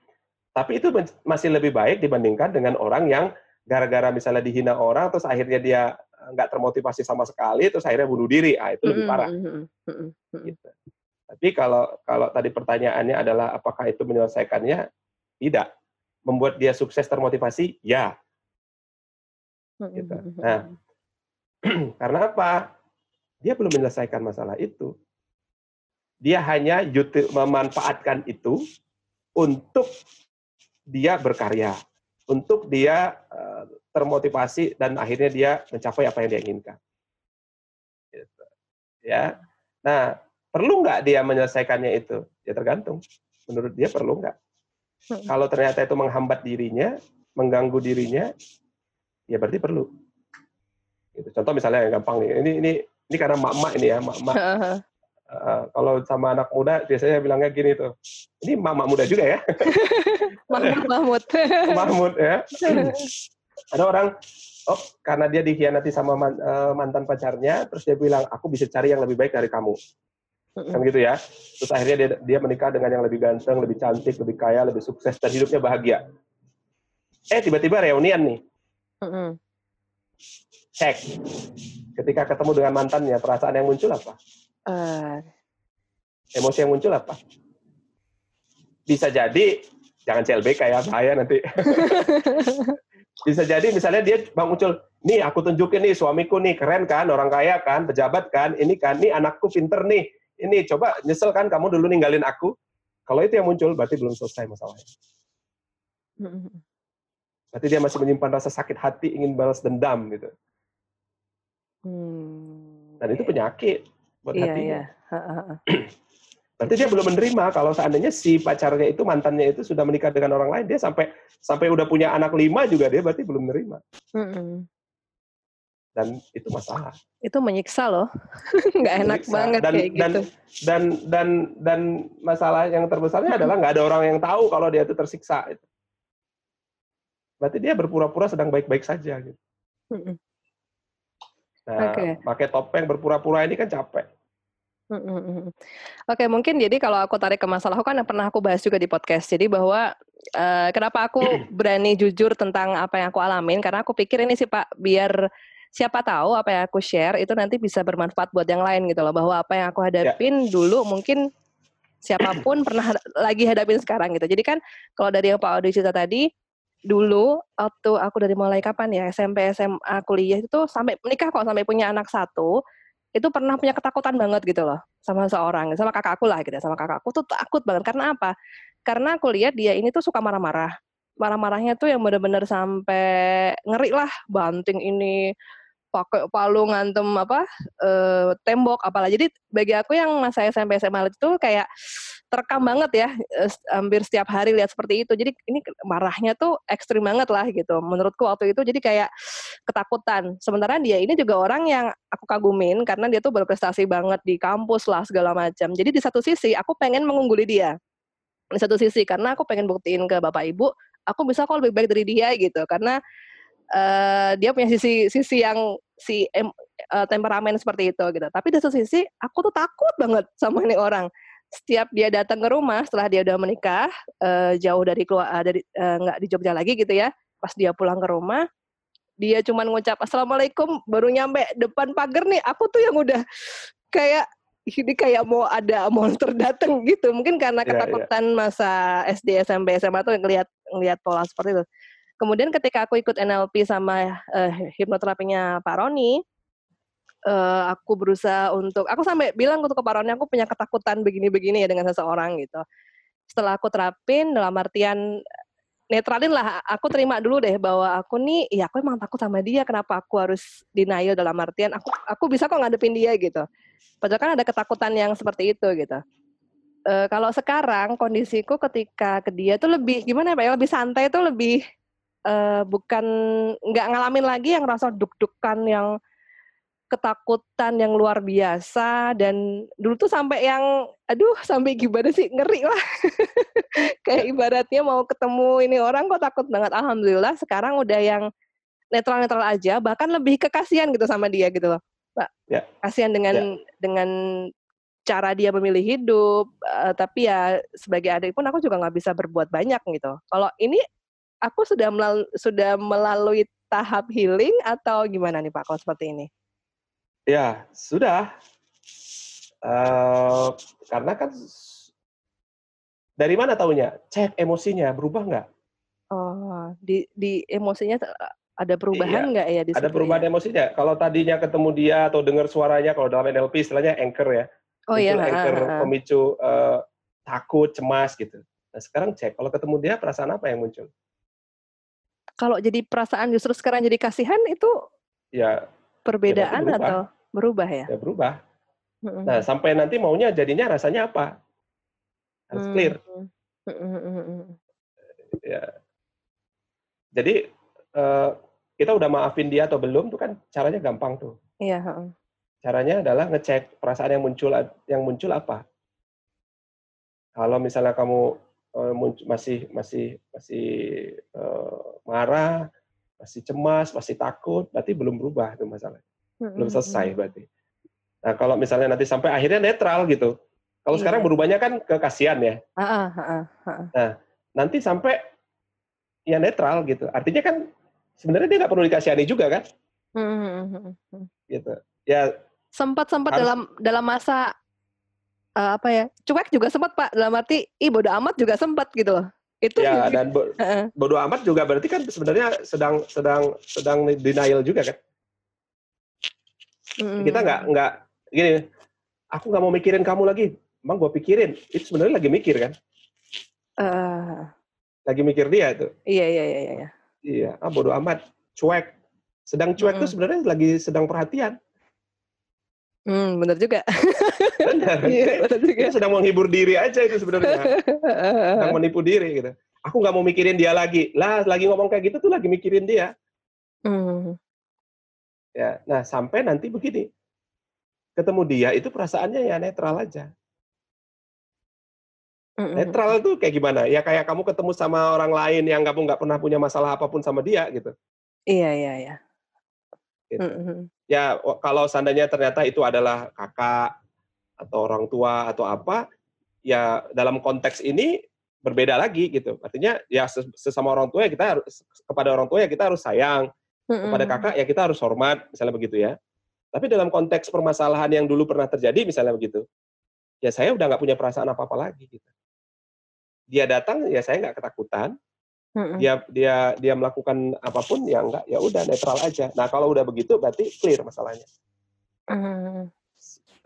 tapi itu masih lebih baik dibandingkan dengan orang yang gara-gara misalnya dihina orang terus akhirnya dia eh, nggak termotivasi sama sekali terus akhirnya bunuh diri. Ah, itu lebih parah. Gitu. Tapi kalau kalau tadi pertanyaannya adalah apakah itu menyelesaikannya? Tidak. Membuat dia sukses termotivasi? Ya. Gitu. Nah, karena apa? Dia belum menyelesaikan masalah itu. Dia hanya memanfaatkan itu untuk dia berkarya, untuk dia uh, termotivasi dan akhirnya dia mencapai apa yang dia inginkan. Gitu. Ya. Nah, perlu nggak dia menyelesaikannya itu? Ya tergantung. Menurut dia perlu nggak? Kalau ternyata itu menghambat dirinya, mengganggu dirinya, ya berarti perlu. Gitu. Contoh misalnya yang gampang nih, ini ini ini karena mak-mak ini ya, mak-mak. Uh, kalau sama anak muda biasanya bilangnya gini tuh, ini mak-mak muda juga ya. Mahmud, Mahmud. Mahmud ya. Ada orang, oh karena dia dikhianati sama man, uh, mantan pacarnya, terus dia bilang, aku bisa cari yang lebih baik dari kamu. Kan gitu ya. Terus akhirnya dia, dia menikah dengan yang lebih ganteng, lebih cantik, lebih kaya, lebih sukses, dan hidupnya bahagia. Eh tiba-tiba reunian nih. Cek. Ketika ketemu dengan mantannya, perasaan yang muncul apa? Uh, Emosi yang muncul apa? Bisa jadi jangan CLBK ya bahaya nanti. Bisa jadi misalnya dia bang muncul, nih aku tunjukin nih suamiku nih keren kan, orang kaya kan, pejabat kan, ini kan, nih anakku pinter nih, ini coba nyesel kan kamu dulu ninggalin aku. Kalau itu yang muncul berarti belum selesai masalahnya. Berarti dia masih menyimpan rasa sakit hati ingin balas dendam gitu. Hmm, Dan itu iya. penyakit buat iya, hatinya. Iya. Berarti dia belum menerima kalau seandainya si pacarnya itu mantannya itu sudah menikah dengan orang lain, dia sampai sampai udah punya anak lima juga dia berarti belum menerima. Mm-mm. Dan itu masalah. Itu menyiksa loh, nggak enak menyiksa. banget dan, kayak dan, gitu. Dan dan dan masalah yang terbesarnya adalah nggak ada orang yang tahu kalau dia itu tersiksa. Berarti dia berpura-pura sedang baik-baik saja gitu. Mm-mm. Nah, okay. pakai topeng berpura-pura ini kan capek. Oke, okay, mungkin jadi kalau aku tarik ke masalah, aku kan pernah aku bahas juga di podcast. Jadi bahwa uh, kenapa aku berani jujur tentang apa yang aku alamin, karena aku pikir ini sih Pak, biar siapa tahu apa yang aku share itu nanti bisa bermanfaat buat yang lain gitu loh. Bahwa apa yang aku ya. hadapin yeah. dulu mungkin siapa pun pernah lagi hadapin sekarang gitu. Jadi kan kalau dari yang Pak Audi cerita tadi, dulu waktu aku dari mulai kapan ya SMP SMA kuliah itu sampai menikah kok sampai punya anak satu itu pernah punya ketakutan banget gitu loh sama seorang sama kakakku lah gitu ya, sama kakakku tuh takut banget. Karena apa? Karena aku lihat dia ini tuh suka marah-marah. Marah-marahnya tuh yang bener-bener sampai ngeri lah banting ini pakai palu ngantem apa e, tembok apalah. Jadi bagi aku yang masa SMP SMA itu kayak terekam banget ya hampir setiap hari lihat seperti itu. Jadi ini marahnya tuh ekstrim banget lah gitu menurutku waktu itu. Jadi kayak ketakutan. Sementara dia ini juga orang yang aku kagumin karena dia tuh berprestasi banget di kampus lah segala macam. Jadi di satu sisi aku pengen mengungguli dia. Di satu sisi karena aku pengen buktiin ke bapak ibu aku bisa kok lebih baik dari dia gitu. Karena uh, dia punya sisi sisi yang si em, uh, temperamen seperti itu gitu tapi di satu sisi aku tuh takut banget sama ini orang setiap dia datang ke rumah setelah dia udah menikah uh, jauh dari keluar uh, dari nggak uh, di Jogja lagi gitu ya pas dia pulang ke rumah dia cuma ngucap assalamualaikum baru nyampe depan pagar nih aku tuh yang udah kayak ini kayak mau ada monster datang gitu mungkin karena iya, iya. ketakutan yeah, yeah. masa SD SMP SMA tuh ngelihat ngelihat pola seperti itu kemudian ketika aku ikut NLP sama uh, hipnoterapinya Pak Roni uh, aku berusaha untuk aku sampai bilang untuk ke Paroni aku punya ketakutan begini-begini ya dengan seseorang gitu. Setelah aku terapin dalam artian netralin lah aku terima dulu deh bahwa aku nih ya aku emang takut sama dia kenapa aku harus denial? Dalam artian aku aku bisa kok ngadepin dia gitu. Padahal kan ada ketakutan yang seperti itu gitu. E, kalau sekarang kondisiku ketika ke dia tuh lebih gimana ya lebih santai tuh lebih e, bukan nggak ngalamin lagi yang rasa duk-dukan yang ketakutan yang luar biasa. Dan dulu tuh sampai yang aduh sampai gimana sih ngeri lah. Kayak ibaratnya mau ketemu ini orang kok takut banget. Alhamdulillah sekarang udah yang netral netral aja bahkan lebih kekasian gitu sama dia gitu loh pak ya. kasihan dengan ya. dengan cara dia memilih hidup uh, tapi ya sebagai adik pun aku juga nggak bisa berbuat banyak gitu. Kalau ini aku sudah melalui, sudah melalui tahap healing atau gimana nih pak kalau seperti ini Ya, sudah. Uh, karena kan dari mana taunya? Cek emosinya berubah nggak? Oh, di di emosinya ada perubahan iya, nggak ya? Di ada perubahan ya? emosinya. Kalau tadinya ketemu dia atau dengar suaranya, kalau dalam NLP istilahnya anchor ya. Oh iya. Anchor uh, uh. pemicu uh, takut, cemas gitu. Nah sekarang cek, kalau ketemu dia perasaan apa yang muncul? Kalau jadi perasaan justru sekarang jadi kasihan itu? Ya. Perbedaan ya atau? Berubah ya? Ya berubah. Mm-hmm. Nah sampai nanti maunya jadinya rasanya apa? Harus clear. Mm-hmm. Ya. Jadi uh, kita udah maafin dia atau belum tuh kan caranya gampang tuh. Iya. Caranya adalah ngecek perasaan yang muncul yang muncul apa. Kalau misalnya kamu masih masih masih uh, marah, masih cemas, masih takut, berarti belum berubah itu masalahnya belum selesai berarti. Nah kalau misalnya nanti sampai akhirnya netral gitu, kalau iya. sekarang berubahnya kan ke kasihan ya. Uh, uh, uh, uh. Nah nanti sampai ya netral gitu, artinya kan sebenarnya dia nggak perlu dikasihani juga kan? Gitu. Ya. Sempat sempat dalam dalam masa uh, apa ya cuek juga sempat pak. Dalam arti ih bodo amat juga sempat gitu loh. Itu ya dan bo uh bodo amat juga berarti kan sebenarnya sedang sedang sedang denial juga kan? Mm. kita nggak nggak gini aku nggak mau mikirin kamu lagi. Emang gue pikirin. Itu sebenarnya lagi mikir kan? Uh. lagi mikir dia tuh iya iya iya iya iya. Ah bodo amat. Cuek. Sedang cuek mm. tuh sebenarnya lagi sedang perhatian Hmm, benar juga. Benar. Iya, benar juga. Dia sedang menghibur diri aja itu sebenarnya. sedang menipu diri gitu. Aku nggak mau mikirin dia lagi. Lah, lagi ngomong kayak gitu tuh lagi mikirin dia. Hmm. Ya, nah sampai nanti begini. Ketemu dia itu perasaannya ya netral aja. Mm-hmm. Netral tuh kayak gimana? Ya kayak kamu ketemu sama orang lain yang kamu nggak pernah punya masalah apa pun sama dia gitu. Iya, iya, iya. Gitu. Mm-hmm. Ya kalau seandainya ternyata itu adalah kakak atau orang tua atau apa, ya dalam konteks ini berbeda lagi gitu. Artinya ya sesama orang tua ya kita harus kepada orang tua ya kita harus sayang, mm-hmm. kepada kakak ya kita harus hormat, misalnya begitu ya. Tapi dalam konteks permasalahan yang dulu pernah terjadi misalnya begitu, ya saya udah nggak punya perasaan apa apa lagi gitu. Dia datang ya saya nggak ketakutan, hmm Dia dia dia melakukan apa pun ya enggak ya udah netral aja. Nah kalau udah begitu berarti clear masalahnya. Mm.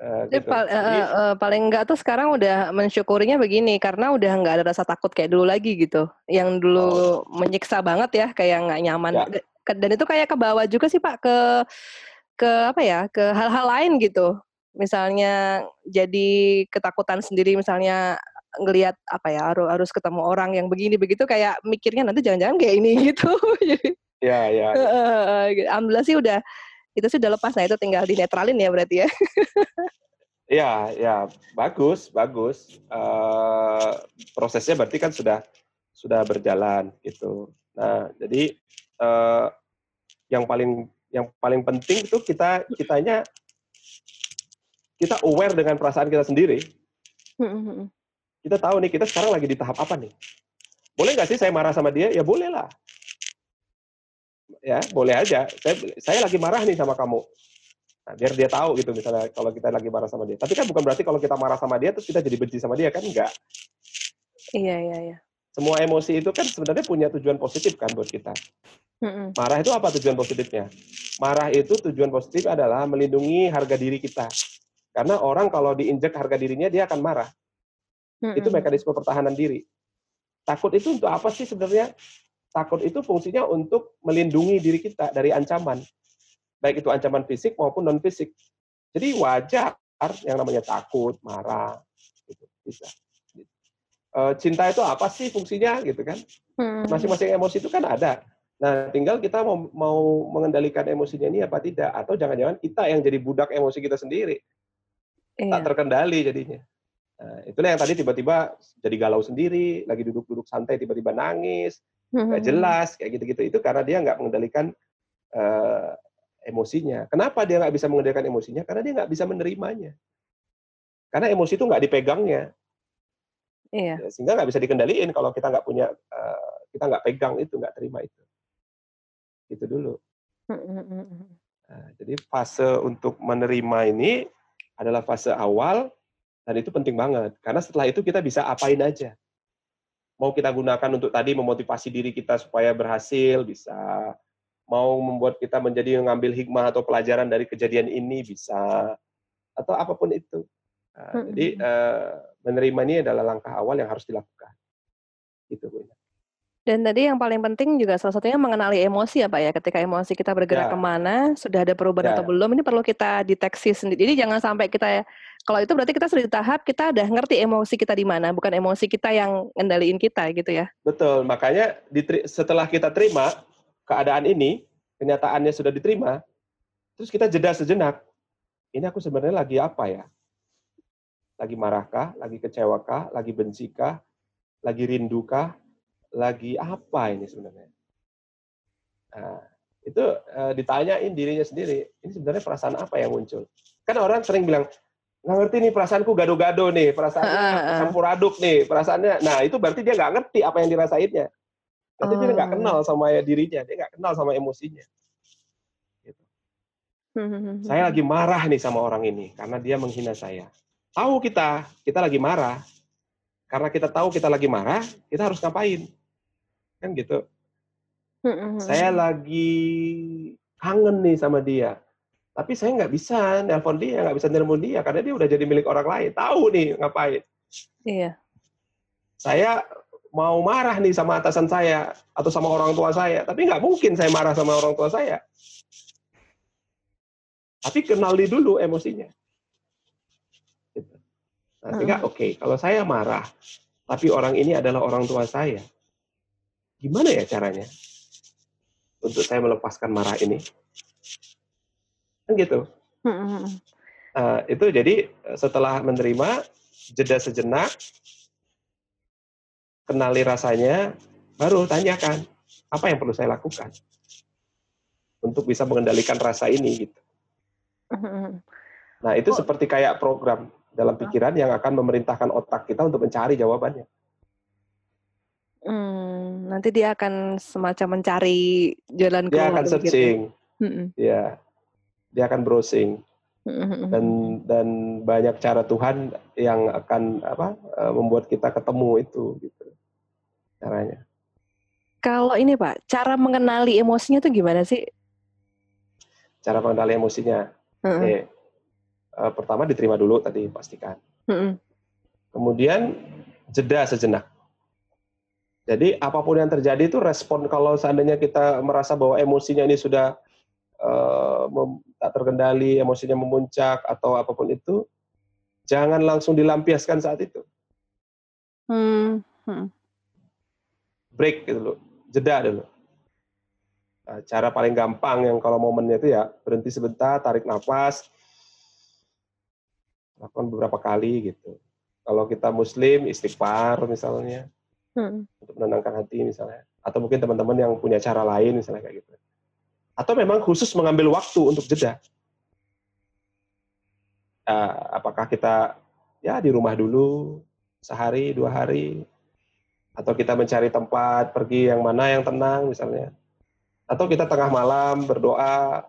Uh, gitu. pal- uh, uh, paling enggak tuh sekarang udah mensyukurinya begini karena udah nggak ada rasa takut kayak dulu lagi gitu. Yang dulu oh. menyiksa banget ya kayak nggak nyaman. Ya. Dan itu kayak ke bawah juga sih Pak ke ke apa ya ke hal-hal lain gitu. Misalnya jadi ketakutan sendiri misalnya ngelihat apa ya harus harus ketemu orang yang begini begitu kayak mikirnya nanti jangan-jangan kayak ini gitu. ya ya. Gitu. Alhamdulillah sih udah itu sih udah lepas nah itu tinggal dinetralin ya berarti ya. ya ya bagus bagus uh, prosesnya berarti kan sudah sudah berjalan gitu. Nah jadi uh, yang paling yang paling penting itu kita kitanya kita aware dengan perasaan kita sendiri. Kita tahu nih kita sekarang lagi di tahap apa nih. Boleh nggak sih saya marah sama dia? Ya boleh lah. Ya boleh aja. Saya, saya lagi marah nih sama kamu. Nah, biar dia tahu gitu misalnya kalau kita lagi marah sama dia. Tapi kan bukan berarti kalau kita marah sama dia terus kita jadi benci sama dia kan enggak. Iya iya iya. Semua emosi itu kan sebenarnya punya tujuan positif kan buat kita. Mm-mm. Marah itu apa tujuan positifnya? Marah itu tujuan positif adalah melindungi harga diri kita. Karena orang kalau diinjek harga dirinya dia akan marah. Hmm. Itu mekanisme pertahanan diri. Takut itu untuk apa sih sebenarnya? Takut itu fungsinya untuk melindungi diri kita dari ancaman. Baik itu ancaman fisik maupun non fisik. Jadi wajar yang namanya takut, marah, gitu. bisa. E, cinta itu apa sih fungsinya gitu kan? Masing-masing emosi itu kan ada. Nah, tinggal kita mau, mau mengendalikan emosinya ini apa tidak, atau jangan-jangan kita yang jadi budak emosi kita sendiri, iya. tak terkendali jadinya. Nah, itulah yang tadi tiba-tiba jadi galau sendiri, lagi duduk-duduk santai tiba-tiba nangis, nggak hmm. jelas kayak gitu-gitu. Itu karena dia nggak mengendalikan uh, emosinya. Kenapa dia nggak bisa mengendalikan emosinya? Karena dia nggak bisa menerimanya. Karena emosi itu nggak dipegangnya. Iya. Ya, sehingga nggak bisa dikendaliin kalau kita nggak punya, uh, kita nggak pegang itu, nggak terima itu. Itu dulu. Hmm, hmm, nah, jadi fase untuk menerima ini adalah fase awal dan itu penting banget, karena setelah itu kita bisa apain aja. Mau kita gunakan untuk tadi memotivasi diri kita supaya berhasil, bisa. Mau membuat kita menjadi mengambil hikmah atau pelajaran dari kejadian ini, bisa. Atau apa pun itu. Nah, hmm. Jadi uh, menerima ini adalah langkah awal yang harus dilakukan. Itu Bu. Dan tadi yang paling penting juga salah satunya mengenali emosi ya Pak ya. Ketika emosi kita bergerak ya. ke mana, sudah ada perubahan ya. atau belum, ini perlu kita deteksi sendiri. Jadi jangan sampai kita kalau itu berarti kita sudah di tahap kita udah ngerti emosi kita di mana, bukan emosi kita yang ngendaliin kita gitu ya. Betul, makanya setelah kita terima keadaan ini, kenyataannya sudah diterima, terus kita jeda sejenak. Ini aku sebenarnya lagi apa ya? Lagi marahkah? Lagi kecewakah? Lagi bencikah? Lagi rindukah? Lagi apa ini sebenarnya? Nah, itu e, ditanyain dirinya sendiri. Ini sebenarnya perasaan apa yang muncul? Kan orang sering bilang, nggak ngerti nih perasaanku gado-gado nih, perasaannya uh, campur aduk nih, perasaannya. Nah itu berarti dia nggak ngerti apa yang dirasainnya. Berarti uh, dia nggak oh. kenal sama dirinya, dia nggak kenal sama emosinya. Gitu. saya lagi marah nih sama orang ini karena dia menghina saya. tahu kita, kita lagi marah. Karena kita tahu kita lagi marah, kita harus ngapain? Kan gitu. Saya lagi kangen nih sama dia. Tapi saya nggak bisa nelpon dia, nggak bisa nelpon dia karena dia udah jadi milik orang lain. Tahu nih ngapain. Iya. Saya mau marah nih sama atasan saya atau sama orang tua saya, tapi nggak mungkin saya marah sama orang tua saya. Tapi kenali dulu emosinya. Gitu. Nah, sehingga oke, okay, kalau saya marah, tapi orang ini adalah orang tua saya, gimana ya caranya untuk saya melepaskan marah ini? Kan gitu. Uh, itu jadi setelah menerima jeda sejenak, kenali rasanya, baru tanyakan apa yang perlu saya lakukan untuk bisa mengendalikan rasa ini gitu. Nah itu oh. seperti kayak program dalam pikiran yang akan memerintahkan otak kita untuk mencari jawabannya. Hmm, nanti dia akan semacam mencari jalan keluar. Dia akan searching, ya, dia akan browsing dan dan banyak cara Tuhan yang akan apa eh, membuat kita ketemu itu gitu caranya. Kalau ini Pak, cara mengenali emosinya itu gimana sih? Cara mengenali emosinya, mm-hmm. Oke. Uh, pertama diterima dulu tadi pastikan. Mm-hmm. Kemudian jeda sejenak. Jadi apa pun yang terjadi itu respon kalau seandainya kita merasa bahwa emosinya ini sudah uh, tak terkendali, emosinya memuncak atau apa pun itu, jangan langsung dilampiaskan saat itu. Hmm. Hmm break gitu loh, jeda dulu. Nah, cara paling gampang yang kalau momennya itu ya berhenti sebentar, tarik nafas, lakukan beberapa kali gitu. Kalau kita muslim, istighfar misalnya, hmm. untuk menenangkan hati misalnya. Atau mungkin teman-teman yang punya cara lain misalnya kayak gitu. Atau memang khusus mengambil waktu untuk jeda. Nah, apakah kita ya di rumah dulu, sehari, dua hari, atau kita mencari tempat pergi yang mana yang tenang misalnya? Atau kita tengah malam berdoa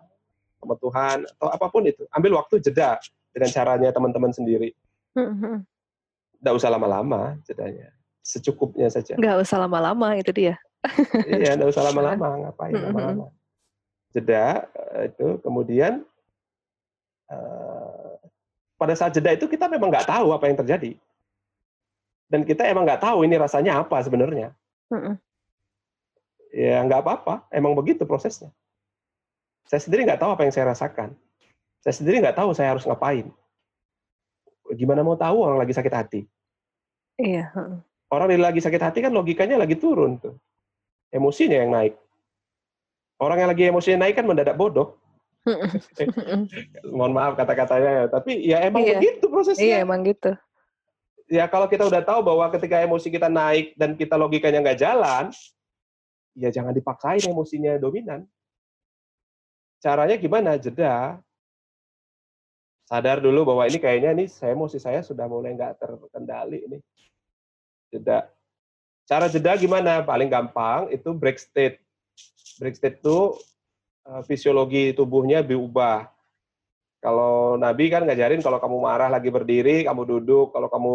sama Tuhan atau apa pun itu. Ambil waktu jeda dengan caranya teman-teman sendiri. Tidak usah lama-lama jedanya. Secukupnya saja. Nggak usah lama-lama itu dia. Iya nggak usah lama-lama. Ngapain lama-lama jeda eh, itu kemudian uh, pada saat jeda itu kita memang nggak tahu apa yang terjadi dan kita emang nggak tahu ini rasanya apa sebenarnya. Mm-mm. Ya nggak apa-apa, emang begitu prosesnya. Saya sendiri nggak tahu apa yang saya rasakan. Saya sendiri nggak tahu saya harus ngapain. Gimana mau tahu orang lagi sakit hati? Iya. Orang lagi sakit hati kan logikanya lagi turun tuh, emosinya yang naik. Orang yang lagi emosinya naik kan mendadak bodoh. Mohon maaf kata-katanya, tapi ya emang iya. begitu prosesnya. Iya emang gitu ya kalau kita udah tahu bahwa ketika emosi kita naik dan kita logikanya nggak jalan, ya jangan dipaksain emosinya dominan. Caranya gimana? Jeda. Sadar dulu bahwa ini kayaknya nih saya emosi saya sudah mulai nggak terkendali ini. Jeda. Cara jeda gimana? Paling gampang itu break state. Break state itu uh, fisiologi tubuhnya diubah. Kalau Nabi kan ngajarin kalau kamu marah lagi berdiri, kamu duduk. Kalau kamu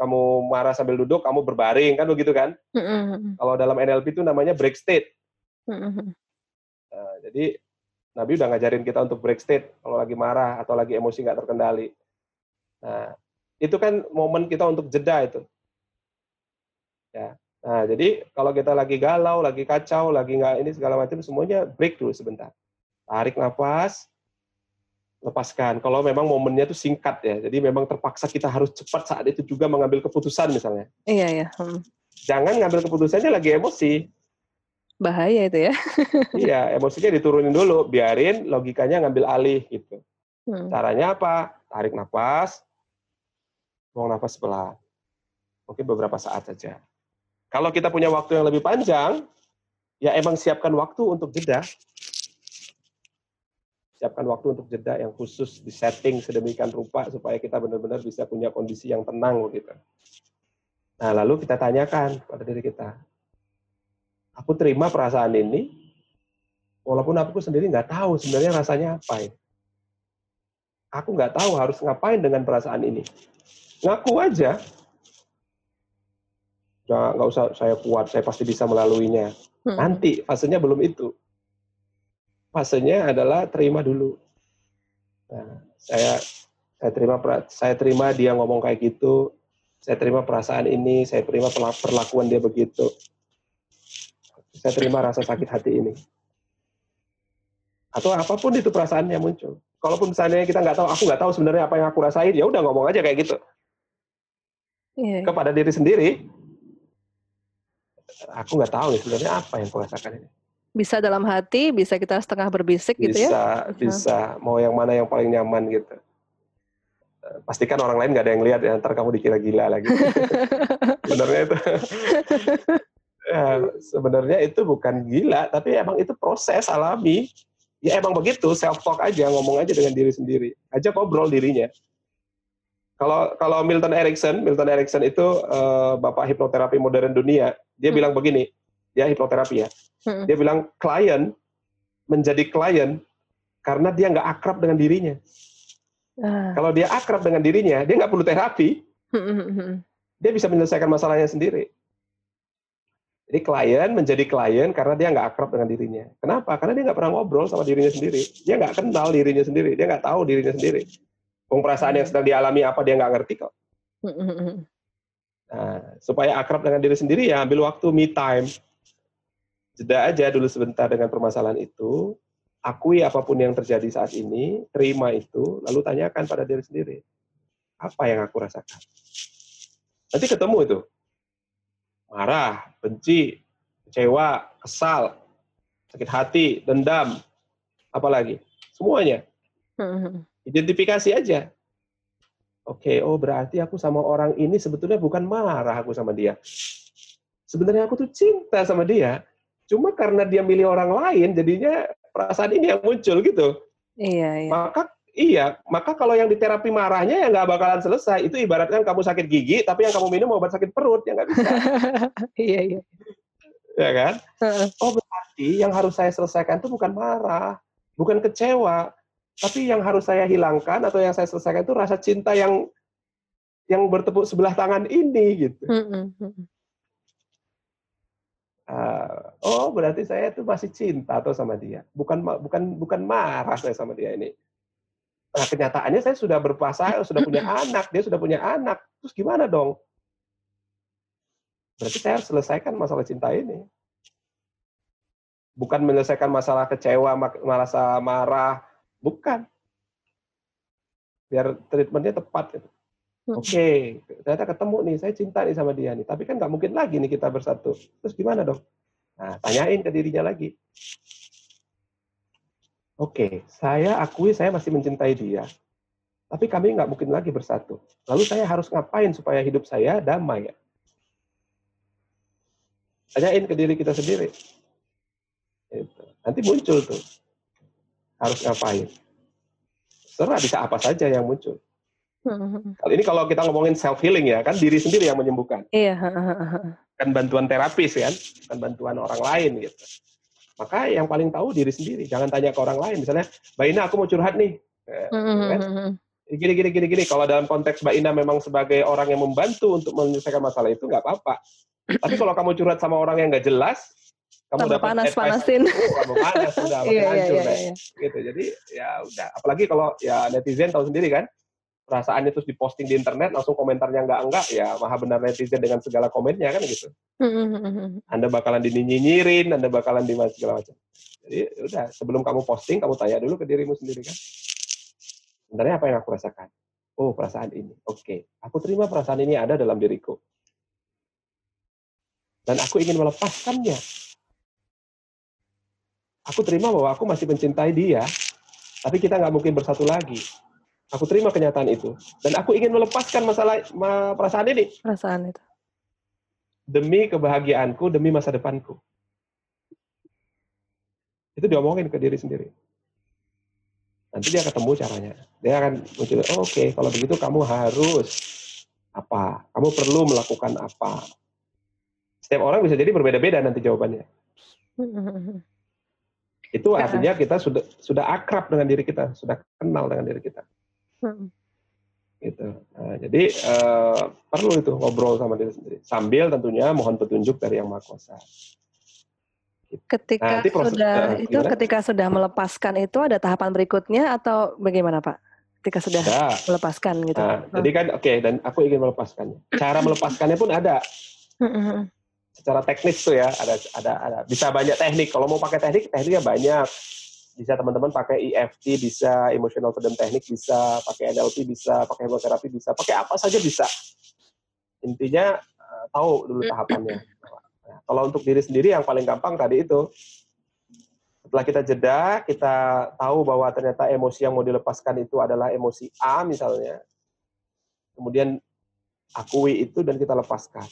kamu marah sambil duduk, kamu berbaring kan begitu kan? Mm-hmm. Kalau dalam NLP itu namanya break state. Mm-hmm. Nah, jadi Nabi udah ngajarin kita untuk break state kalau lagi marah atau lagi emosi nggak terkendali. Nah, itu kan momen kita untuk jeda itu. Ya. Nah, jadi kalau kita lagi galau, lagi kacau, lagi nggak ini segala macam semuanya break dulu sebentar. Tarik nafas, lepaskan. Kalau memang momennya itu singkat ya, jadi memang terpaksa kita harus cepat saat itu juga mengambil keputusan misalnya. Iya ya. Hmm. Jangan ngambil keputusannya lagi emosi. Bahaya itu ya. iya, emosinya diturunin dulu, biarin logikanya ngambil alih gitu. Hmm. Caranya apa? Tarik nafas, buang nafas pelan. Mungkin beberapa saat saja. Kalau kita punya waktu yang lebih panjang, ya emang siapkan waktu untuk jeda siapkan waktu untuk jeda yang khusus di setting sedemikian rupa supaya kita benar-benar bisa punya kondisi yang tenang gitu. Nah, lalu kita tanyakan pada diri kita, aku terima perasaan ini, walaupun aku sendiri nggak tahu sebenarnya rasanya apa ya. aku nggak tahu harus ngapain dengan perasaan ini. Ngaku aja. Nggak, nggak usah saya kuat, saya pasti bisa melaluinya. Hmm. Nanti fasenya belum itu. Fasenya adalah terima dulu. Nah, saya saya terima saya terima dia ngomong kayak gitu, saya terima perasaan ini, saya terima perlakuan dia begitu. Saya terima rasa sakit hati ini. Atau apa pun itu perasaannya muncul. Kalaupun misalnya kita nggak tahu, aku nggak tahu sebenarnya apa yang aku rasain, ya udah ngomong aja kayak gitu. Yeah. Kepada diri sendiri, aku nggak tahu nih sebenarnya apa yang aku rasakan ini. Bisa dalam hati, bisa kita setengah berbisik bisa, gitu ya? Bisa, bisa. Mau yang mana yang paling nyaman gitu. Eh, pastikan orang lain nggak ada yang lihat ya, ntar kamu dikira gila lagi. sebenarnya itu. ya, sebenarnya itu bukan gila, tapi emang itu proses alami. Ya emang begitu, self talk aja, ngomong aja dengan diri sendiri. Aja ngobrol dirinya. Kalau kalau Milton Erickson, Milton Erickson itu uh, bapak hipnoterapi modern dunia, dia hmm. bilang begini, ya hipnoterapi ya. Hmm. Dia bilang klien menjadi klien karena dia nggak akrab dengan dirinya. Uh. Kalau dia akrab dengan dirinya, dia nggak perlu terapi. Hmm, hmm, hmm. Dia bisa menyelesaikan masalahnya sendiri. Jadi klien menjadi klien karena dia nggak akrab dengan dirinya. Kenapa? Karena dia nggak pernah ngobrol sama dirinya sendiri. Dia nggak kenal dirinya sendiri. Dia nggak tahu dirinya sendiri. Wong perasaan yang sedang dialami apa dia nggak ngerti kok. Nah, supaya akrab dengan diri sendiri ya ambil waktu me time. Jeda aja dulu sebentar dengan permasalahan itu, akui apa pun yang terjadi saat ini, terima itu, lalu tanyakan pada diri sendiri. Apa yang aku rasakan? Nanti ketemu itu. Marah, benci, kecewa, kesal, sakit hati, dendam, apalagi. Semuanya. Identifikasi aja. Oke, oh berarti aku sama orang ini sebetulnya bukan marah aku sama dia. Sebenarnya aku tuh cinta sama dia. Cuma karena dia milih orang lain, jadinya perasaan ini yang muncul gitu. Iya, iya. Maka iya, maka kalau yang di terapi marahnya ya nggak bakalan selesai. Itu ibaratkan kamu sakit gigi, tapi yang kamu minum obat sakit perut ya nggak bisa. iya, iya. Ya kan? Oh berarti yang harus saya selesaikan itu bukan marah, bukan kecewa, tapi yang harus saya hilangkan atau yang saya selesaikan itu rasa cinta yang yang bertepuk sebelah tangan ini gitu. Uh, oh berarti saya itu masih cinta atau sama dia, bukan bukan bukan marah saya sama dia ini. Nah kenyataannya saya sudah berpuasa, sudah punya anak, dia sudah punya anak, terus gimana dong? Berarti saya harus selesaikan masalah cinta ini. Bukan menyelesaikan masalah kecewa, merasa marah, Bukan. Biar treatmentnya tepat gitu. Hmm. Oke, okay, ternyata ketemu nih, saya cinta nih sama dia nih. Tapi kan nggak mungkin lagi nih kita bersatu. Terus gimana dong? Nah, tanyain ke dirinya lagi. Oke, okay, saya akui saya masih mencintai dia. Tapi kami nggak mungkin lagi bersatu. Lalu saya harus ngapain supaya hidup saya damai ya? Tanyain ke diri kita sendiri. Itu. Nanti muncul tuh harus ngapain. Serah bisa apa saja yang muncul. Kali ini kalau kita ngomongin self healing ya, kan diri sendiri yang menyembuhkan. Iya. Kan bantuan terapis kan, kan bantuan orang lain gitu. Maka yang paling tahu diri sendiri. Jangan tanya ke orang lain. Misalnya, Mbak Ina aku mau curhat nih. Eh, kan? Gini, gini, gini, gini. Kalau dalam konteks Mbak Ina memang sebagai orang yang membantu untuk menyelesaikan masalah itu, nggak apa-apa. Tapi kalau kamu curhat sama orang yang nggak jelas, kamu dapat panas panasin oh, kamu panas udah makin iya, iya, hancur iya, iya. gitu jadi ya udah. Apalagi kalau ya netizen tahu sendiri kan perasaannya terus diposting di internet langsung komentarnya enggak enggak ya maha benar netizen dengan segala komennya kan gitu. Anda bakalan dinyinyirin anda bakalan di segala macam. Jadi ya udah sebelum kamu posting kamu tanya dulu ke dirimu sendiri kan. Sebenarnya apa yang aku rasakan? Oh perasaan ini. Oke okay. aku terima perasaan ini ada dalam diriku. Dan aku ingin melepaskannya Aku terima bahwa aku masih mencintai dia, tapi kita nggak mungkin bersatu lagi. Aku terima kenyataan itu. Dan aku ingin melepaskan masalah ma, perasaan ini. Perasaan itu. Demi kebahagiaanku, demi masa depanku. Itu diomongin ke diri sendiri. Nanti dia ketemu caranya. Dia akan muncul, oh, oke, okay, kalau begitu kamu harus apa? Kamu perlu melakukan apa? Setiap orang bisa jadi berbeda-beda nanti jawabannya. Itu artinya kita sudah sudah akrab dengan diri kita, sudah kenal dengan diri kita. Hmm. Gitu. Nah, jadi uh, perlu itu ngobrol sama diri sendiri. Sambil tentunya mohon petunjuk dari yang Maha Kuasa. Gitu. Ketika nah, proses, sudah uh, itu gimana? ketika sudah melepaskan itu ada tahapan berikutnya atau bagaimana Pak? Ketika sudah ya. melepaskan gitu. Nah, hmm. Jadi kan oke okay, dan aku ingin melepaskannya. Cara melepaskannya pun ada. Secara teknis tuh ya ada ada ada. Bisa banyak teknik. Kalau mau pakai teknik tekniknya banyak. Bisa teman-teman pakai EFT bisa emotional freedom teknik bisa pakai NLP bisa pakai hipnoterapi bisa pakai apa saja bisa. Intinya uh, tahu dulu tahapannya. Nah, kalau untuk diri sendiri yang paling gampang tadi itu. Setelah kita jeda kita tahu bahwa ternyata emosi yang mau dilepaskan itu adalah emosi A misalnya. Kemudian akui itu dan kita lepaskan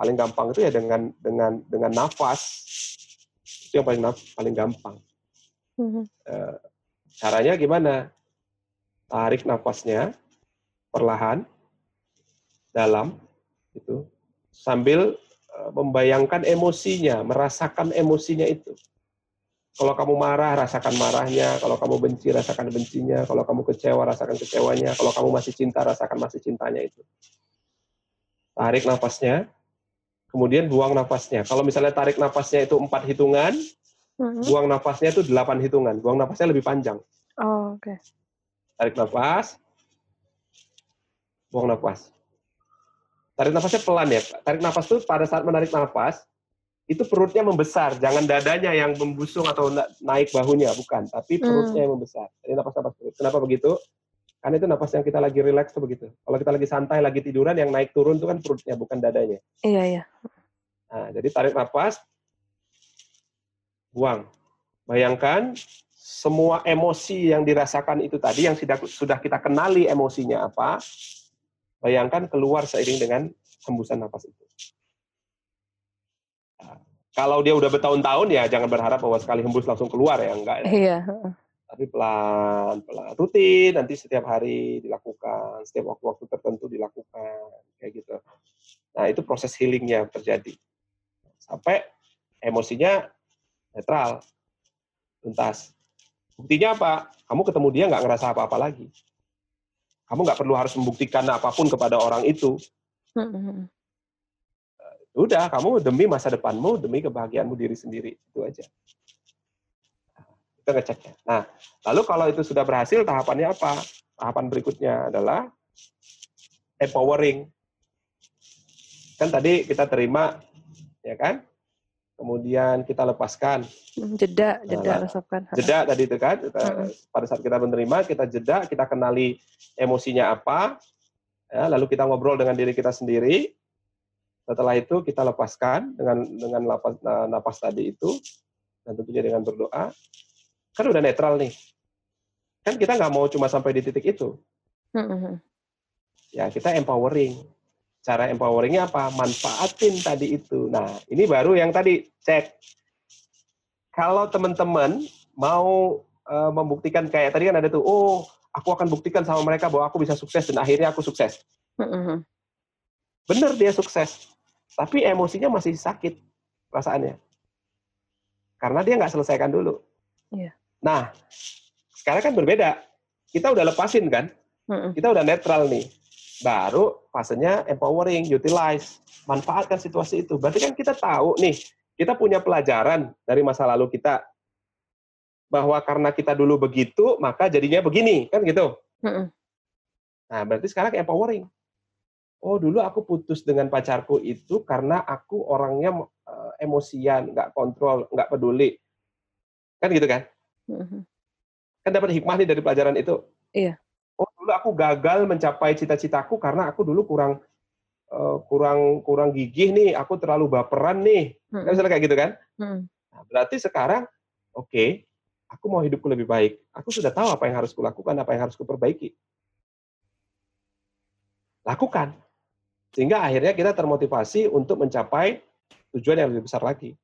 paling gampang itu ya dengan dengan dengan nafas itu yang paling paling gampang Mm-hmm. caranya gimana? Tarik nafasnya perlahan, dalam, itu sambil uh, membayangkan emosinya, merasakan emosinya itu. Kalau kamu marah, rasakan marahnya. Kalau kamu benci, rasakan bencinya. Kalau kamu kecewa, rasakan kecewanya. Kalau kamu masih cinta, rasakan masih cintanya itu. Tarik nafasnya, kemudian buang nafasnya. Kalau misalnya tarik nafasnya itu empat hitungan, hmm Buang nafasnya itu delapan hitungan. Buang nafasnya lebih panjang. Oh, oke. Okay. Tarik nafas. Buang nafas. Tarik nafasnya pelan ya. Tarik nafas itu pada saat menarik nafas, itu perutnya membesar. Jangan dadanya yang membusung atau naik bahunya, bukan. Tapi perutnya mm. yang membesar. Jadi nafas-nafas perut. Kenapa begitu? Karena itu nafas yang kita lagi relax tuh begitu. Kalau kita lagi santai, lagi tiduran, yang naik turun itu kan perutnya, bukan dadanya. Iya, iya. Nah, jadi tarik nafas, buang. Bayangkan semua emosi yang dirasakan itu tadi yang sudah sudah kita kenali emosinya apa, bayangkan keluar seiring dengan hembusan nafas itu. Nah, kalau dia udah bertahun-tahun ya jangan berharap bahwa sekali hembus langsung keluar ya enggak ya. Iya. Tapi pelan, pelan, rutin nanti setiap hari dilakukan, setiap waktu-waktu tertentu dilakukan kayak gitu. Nah itu proses healingnya terjadi sampai emosinya netral, tuntas. Buktinya apa? Kamu ketemu dia nggak ngerasa apa-apa lagi. Kamu nggak perlu harus membuktikan apa pun kepada orang itu. Udah, kamu demi masa depanmu, demi kebahagiaanmu diri sendiri. Itu aja. Kita ngeceknya. Nah, lalu kalau itu sudah berhasil, tahapannya apa? Tahapan berikutnya adalah empowering. Kan tadi kita terima, ya kan? kemudian kita lepaskan. Hmm, jeda, jeda nah, resapkan. Jeda tadi itu kan, kita, hmm. pada saat kita menerima, kita jeda, kita kenali emosinya apa, ya, lalu kita ngobrol dengan diri kita sendiri. Setelah itu kita lepaskan dengan dengan napas tadi itu, dan tentunya dengan berdoa. Kan udah netral nih. Kan kita nggak mau cuma sampai di titik itu. Hmm. Ya kita empowering Cara empoweringnya apa? Manfaatin tadi itu. Nah, ini baru yang tadi cek. Kalau teman-teman mau uh, membuktikan kayak tadi kan ada tuh, oh aku akan buktikan sama mereka bahwa aku bisa sukses dan akhirnya aku sukses. Mm-hmm. Bener dia sukses, tapi emosinya masih sakit perasaannya. Karena dia nggak selesaikan dulu. Yeah. Nah, sekarang kan berbeda. Kita udah lepasin kan? Kita udah netral nih baru fasenya empowering, utilize, manfaatkan situasi itu. Berarti kan kita tahu nih, kita punya pelajaran dari masa lalu kita bahwa karena kita dulu begitu, maka jadinya begini, kan gitu. Nah, berarti sekarang empowering. Oh, dulu aku putus dengan pacarku itu karena aku orangnya uh, emosian, nggak kontrol, nggak peduli. Kan gitu kan? Kan dapat hikmah nih dari pelajaran itu. Iya oh dulu aku gagal mencapai cita-citaku karena aku dulu kurang uh, kurang kurang gigih nih, aku terlalu baperan nih. Hmm. Kan misalnya kayak gitu kan? Hmm. Nah, berarti sekarang oke, okay, aku mau hidupku lebih baik. Aku sudah tahu apa yang harus kulakukan, apa yang harus kuperbaiki. Lakukan. Sehingga akhirnya kita termotivasi untuk mencapai tujuan yang lebih besar lagi.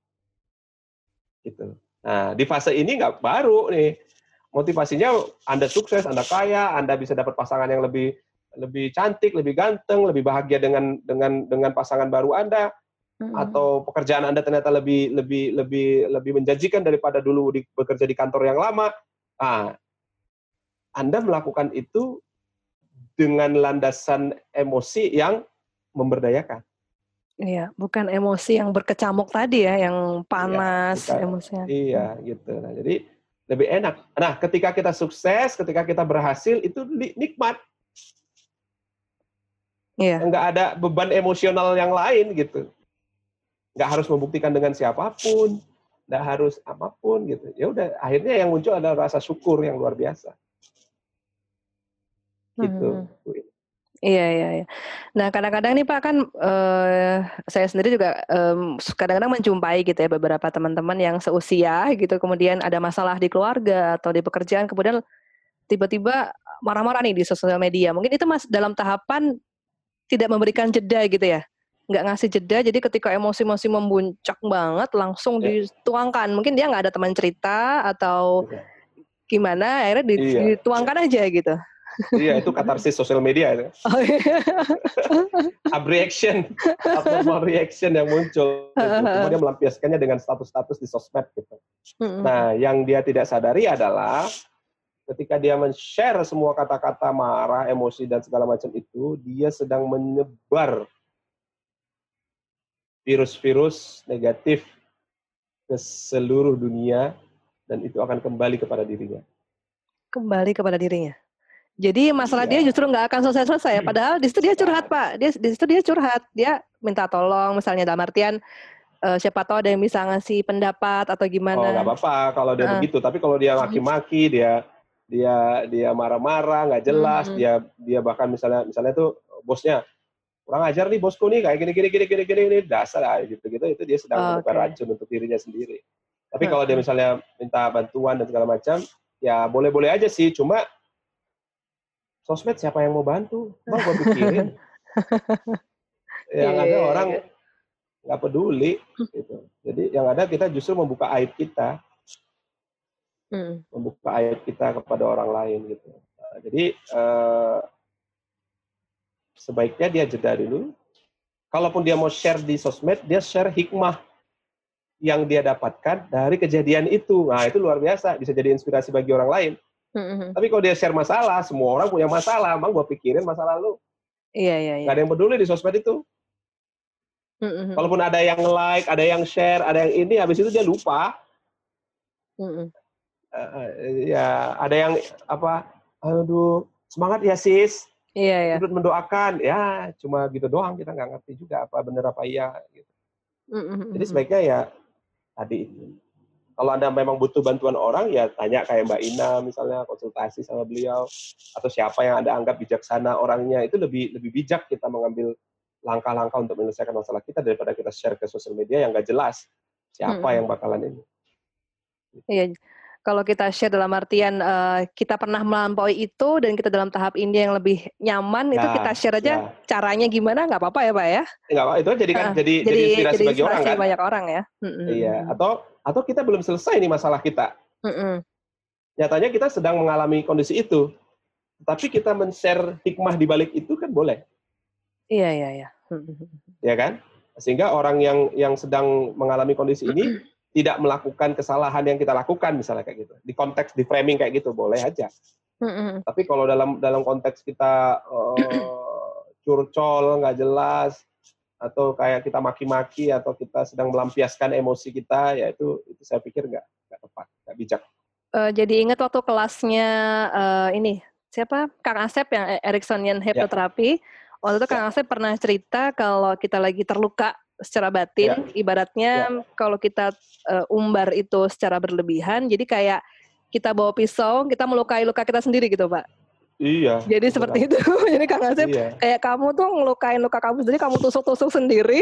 Gitu. Nah, di fase ini nggak baru nih motivasinya Anda sukses, Anda kaya, Anda bisa dapat pasangan yang lebih lebih cantik, lebih ganteng, lebih bahagia dengan dengan dengan pasangan baru Anda hmm. atau pekerjaan Anda ternyata lebih lebih lebih lebih menjanjikan daripada dulu di, bekerja di kantor yang lama. Ah, Anda melakukan itu dengan landasan emosi yang memberdayakan. Iya, bukan emosi yang berkecamuk tadi ya, yang panas iya, emosinya. Iya, gitu. Nah, jadi lebih enak. Nah, ketika kita sukses, ketika kita berhasil, itu nikmat. Iya. Nggak ada beban emosional yang lain gitu. Nggak harus membuktikan dengan siapa pun, nggak harus apa pun gitu. Ya udah, akhirnya yang muncul adalah rasa syukur yang luar biasa. Gitu. Hmm. Iya iya iya. Nah kadang-kadang nih Pak kan uh, saya sendiri juga um, kadang-kadang menjumpai gitu ya beberapa teman-teman yang seusia gitu kemudian ada masalah di keluarga atau di pekerjaan kemudian tiba-tiba marah-marah nih di sosial media. Mungkin itu mas dalam tahapan tidak memberikan jeda gitu ya, nggak ngasih jeda. Jadi ketika emosi-emosi membuncak banget langsung ya. dituangkan. Mungkin dia nggak ada teman cerita atau iya. gimana akhirnya iya. dituangkan aja gitu iya, itu katarsis sosial media itu. Oh, iya. Abreaction, abnormal reaction yang muncul. Gitu. Kemudian melampiaskannya dengan status-status di sosmed gitu. Nah, yang dia tidak sadari adalah ketika dia men-share semua kata-kata marah, emosi dan segala macam itu, dia sedang menyebar virus-virus negatif ke seluruh dunia dan itu akan kembali kepada dirinya. Kembali kepada dirinya. Jadi masalah iya. dia justru nggak akan selesai-selesai. Ya. Padahal di situ dia curhat pak. Dia di situ dia curhat. Dia minta tolong, misalnya dalam artian uh, siapa tahu ada yang bisa ngasih pendapat atau gimana. Oh nggak apa-apa kalau dia uh. begitu. Tapi kalau dia maki-maki, dia dia dia marah-marah, nggak jelas. Hmm. Dia dia bahkan misalnya misalnya tuh bosnya kurang ajar nih bosku nih kayak gini gini gini gini gini ini dasar lah gitu gitu itu dia sedang oh, okay. racun untuk dirinya sendiri. Tapi kalau dia misalnya minta bantuan dan segala macam, ya boleh-boleh aja sih. Cuma sosmed siapa yang mau bantu? Bang gue pikirin. yang ada iya, orang iya. nggak peduli gitu. Jadi yang ada kita justru membuka aib kita. Hmm. Membuka aib kita kepada orang lain gitu. Nah, jadi eh, sebaiknya dia jeda dulu. Kalaupun dia mau share di sosmed, dia share hikmah yang dia dapatkan dari kejadian itu. Nah, itu luar biasa, bisa jadi inspirasi bagi orang lain. Mm-hmm. Tapi kalau dia share masalah, semua orang punya masalah. Bang, gue pikirin masalah lu. Iya, iya, iya. Gak ada yang peduli di sosmed itu. Mm-hmm. Walaupun ada yang like, ada yang share, ada yang ini, habis itu dia lupa. Mm-hmm. Uh, ya, ada yang apa? Aduh, semangat ya sis. Iya, iya. Turut mendoakan, ya cuma gitu doang. Kita nggak ngerti juga apa benar apa iya. Gitu. Mm-hmm. Jadi sebaiknya ya tadi kalau Anda memang butuh bantuan orang, ya tanya kayak Mbak Ina misalnya, konsultasi sama beliau, atau siapa yang Anda anggap bijaksana orangnya, itu lebih lebih bijak kita mengambil langkah-langkah untuk menyelesaikan masalah kita daripada kita share ke sosial media yang nggak jelas siapa hmm. yang bakalan ini. Iya, kalau kita share dalam artian uh, kita pernah melampaui itu dan kita dalam tahap ini yang lebih nyaman nah, itu kita share aja ya. caranya gimana nggak apa-apa ya pak ya? Nggak apa itu jadi kan uh, jadi, jadi inspirasi jadi bagi orang kan? banyak orang ya. Iya atau atau kita belum selesai nih masalah kita? Mm nyatanya kita sedang mengalami kondisi itu. Tapi kita men-share hikmah di balik itu kan boleh. Iya iya iya. Ya kan? Sehingga orang yang yang sedang mengalami kondisi ini tidak melakukan kesalahan yang kita lakukan misalnya kayak gitu. Di konteks di framing kayak gitu boleh aja. Mm-hmm. tapi kalau dalam dalam konteks kita uh, curcol nggak jelas atau kayak kita maki-maki atau kita sedang melampiaskan emosi kita ya itu itu saya pikir nggak nggak tepat nggak bijak uh, jadi ingat waktu kelasnya uh, ini siapa Kang Asep yang Ericksonian ya. hypnotherapy ya. waktu itu Kang ya. Asep pernah cerita kalau kita lagi terluka secara batin ya. ibaratnya ya. kalau kita uh, umbar itu secara berlebihan jadi kayak kita bawa pisau kita melukai luka kita sendiri gitu pak Iya. Jadi seperti itu. Jadi Kang Asep iya. kayak kamu tuh ngelukain luka kamu sendiri, kamu tusuk-tusuk sendiri.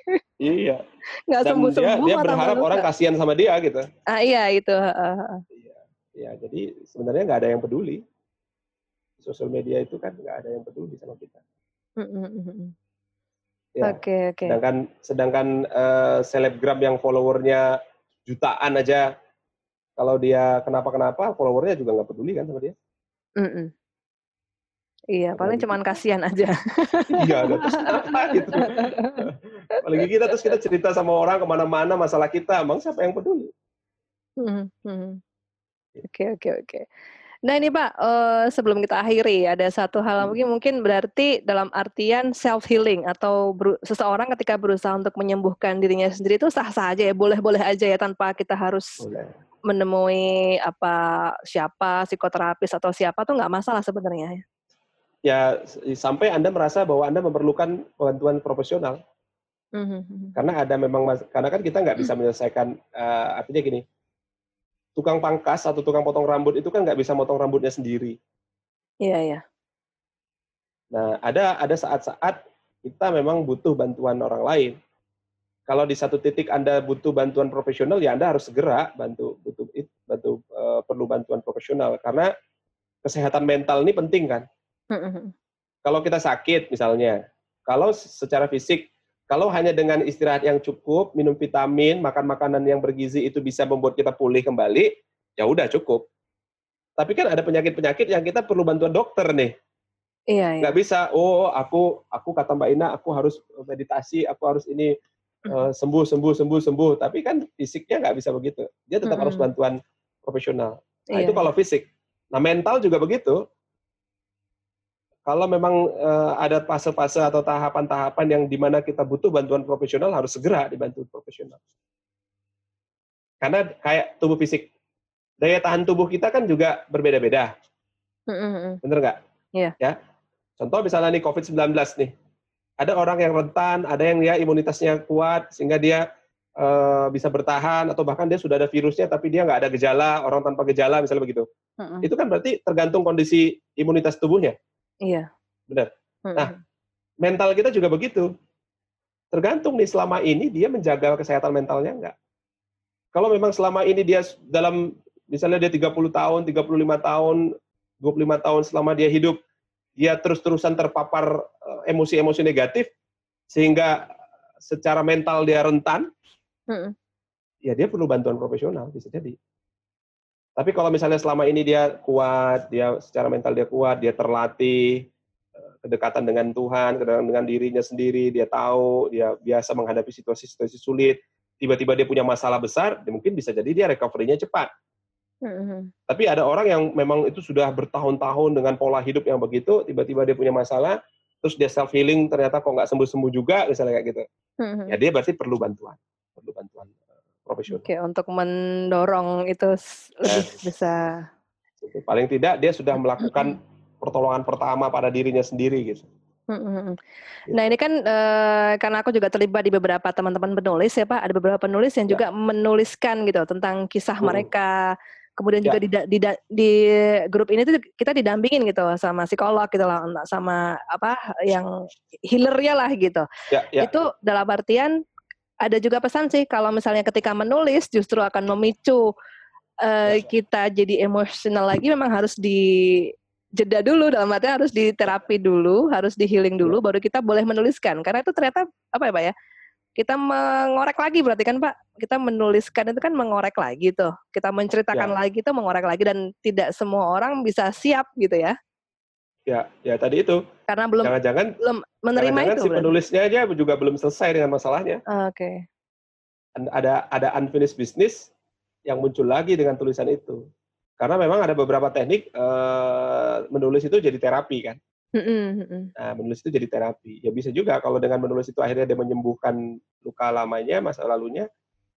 iya. Nggak sembuh-sembuh. Dia, dia berharap orang kasihan sama dia gitu. Ah iya itu. Iya. Iya. Jadi sebenarnya nggak ada yang peduli. Sosial media itu kan nggak ada yang peduli sama kita. Mm -hmm. Ya. Oke, okay, oke. Okay. Sedangkan sedangkan uh, selebgram yang followernya jutaan aja, kalau dia kenapa-kenapa, followernya juga nggak peduli kan sama dia. Mm -mm. Iya, paling cuman kasihan aja. iya, terus apa gitu. Apalagi kita terus kita cerita sama orang ke mana-mana masalah kita, emang siapa yang peduli? Oke, oke, oke. Nah ini Pak, uh, sebelum kita akhiri ada satu hal lagi hmm. mungkin berarti dalam artian self healing atau seseorang ketika berusaha untuk menyembuhkan dirinya sendiri itu sah-sah aja ya, boleh-boleh aja ya tanpa kita harus Boleh. menemui apa siapa psikoterapis atau siapa tuh nggak masalah sebenarnya ya. Sampai Anda merasa bahwa Anda memerlukan bantuan profesional. Mm-hmm. Karena ada memang karena kan kita nggak bisa hmm. menyelesaikan uh, artinya gini tukang pangkas atau tukang potong rambut itu kan nggak bisa potong rambutnya sendiri. Iya, iya. Nah, ada ada saat-saat kita memang butuh bantuan orang lain. Kalau di satu titik Anda butuh bantuan profesional, ya Anda harus segera bantu butuh bantu uh, perlu bantuan profesional karena kesehatan mental ini penting kan. Kalau kita sakit misalnya, kalau secara fisik kalau hanya dengan istirahat yang cukup, minum vitamin, makan makanan yang bergizi itu bisa membuat kita pulih kembali, ya udah cukup. Tapi kan ada penyakit-penyakit yang kita perlu bantuan dokter nih. Iya, iya. Nggak bisa, oh aku aku kata Mbak Ina, aku harus meditasi, aku harus ini uh, sembuh, sembuh, sembuh, sembuh. Tapi kan fisiknya nggak bisa begitu. Dia tetap mm -hmm. harus bantuan profesional. Nah iya. itu kalau fisik. Nah mental juga begitu kalau memang uh, ada fase-fase atau tahapan-tahapan yang di mana kita butuh bantuan profesional harus segera dibantu profesional. Karena kayak tubuh fisik, daya tahan tubuh kita kan juga berbeda-beda. Mm-hmm. Bener nggak? Iya. Yeah. Ya. Contoh misalnya nih COVID-19 nih, ada orang yang rentan, ada yang dia imunitasnya kuat sehingga dia uh, bisa bertahan atau bahkan dia sudah ada virusnya tapi dia nggak ada gejala, orang tanpa gejala misalnya begitu. Mm-hmm. Itu kan berarti tergantung kondisi imunitas tubuhnya. Iya. Benar. Nah, mental kita juga begitu. Tergantung nih selama ini dia menjaga kesehatan mentalnya enggak. Kalau memang selama ini dia dalam misalnya dia 30 tahun, 35 tahun, 25 tahun selama dia hidup dia terus-terusan terpapar eh, emosi-emosi negatif sehingga secara mental dia rentan, hmm. ya dia perlu bantuan profesional bisa jadi. Tapi kalau misalnya selama ini dia kuat, dia secara mental dia kuat, dia terlatih, eh, kedekatan dengan Tuhan, kedekatan dengan dirinya sendiri, dia tahu, dia biasa menghadapi situasi-situasi sulit, tiba-tiba dia punya masalah besar, dia mungkin bisa jadi dia recovery-nya cepat. Mm-hmm. Tapi ada orang yang memang itu sudah bertahun-tahun dengan pola hidup yang begitu, tiba-tiba dia punya masalah, terus dia self healing ternyata kok nggak sembuh-sembuh juga, misalnya kayak gitu. Mm-hmm. Ya dia berarti perlu bantuan, perlu bantuan profesional. Oke, untuk mendorong itu lebih yes. bisa. Paling tidak dia sudah melakukan pertolongan pertama pada dirinya sendiri gitu. Nah ini kan e, karena aku juga terlibat di beberapa teman-teman penulis ya Pak, ada beberapa penulis yang ya. juga menuliskan gitu tentang kisah hmm. mereka, kemudian ya. juga di, di, di grup ini tuh kita didampingin gitu sama psikolog gitu lah, sama apa yang healernya lah gitu. Ya, ya. Itu dalam artian ada juga pesan sih kalau misalnya ketika menulis justru akan memicu uh, kita jadi emosional lagi memang harus di jeda dulu dalam artinya harus di terapi dulu, harus di healing dulu baru kita boleh menuliskan. Karena itu ternyata apa ya, Pak ya? Kita mengorek lagi berarti kan, Pak? Kita menuliskan itu kan mengorek lagi tuh. Kita menceritakan ya. lagi tuh mengorek lagi dan tidak semua orang bisa siap gitu ya. Ya, ya tadi itu. Karena belum jangan-jangan belum menerima jangan -jangan itu. si penulisnya aja juga belum selesai dengan masalahnya. Oke. Okay. Ada ada unfinished business yang muncul lagi dengan tulisan itu. Karena memang ada beberapa teknik uh, menulis itu jadi terapi kan. Nah, menulis itu jadi terapi. Ya bisa juga kalau dengan menulis itu akhirnya dia menyembuhkan luka lamanya, masa lalunya,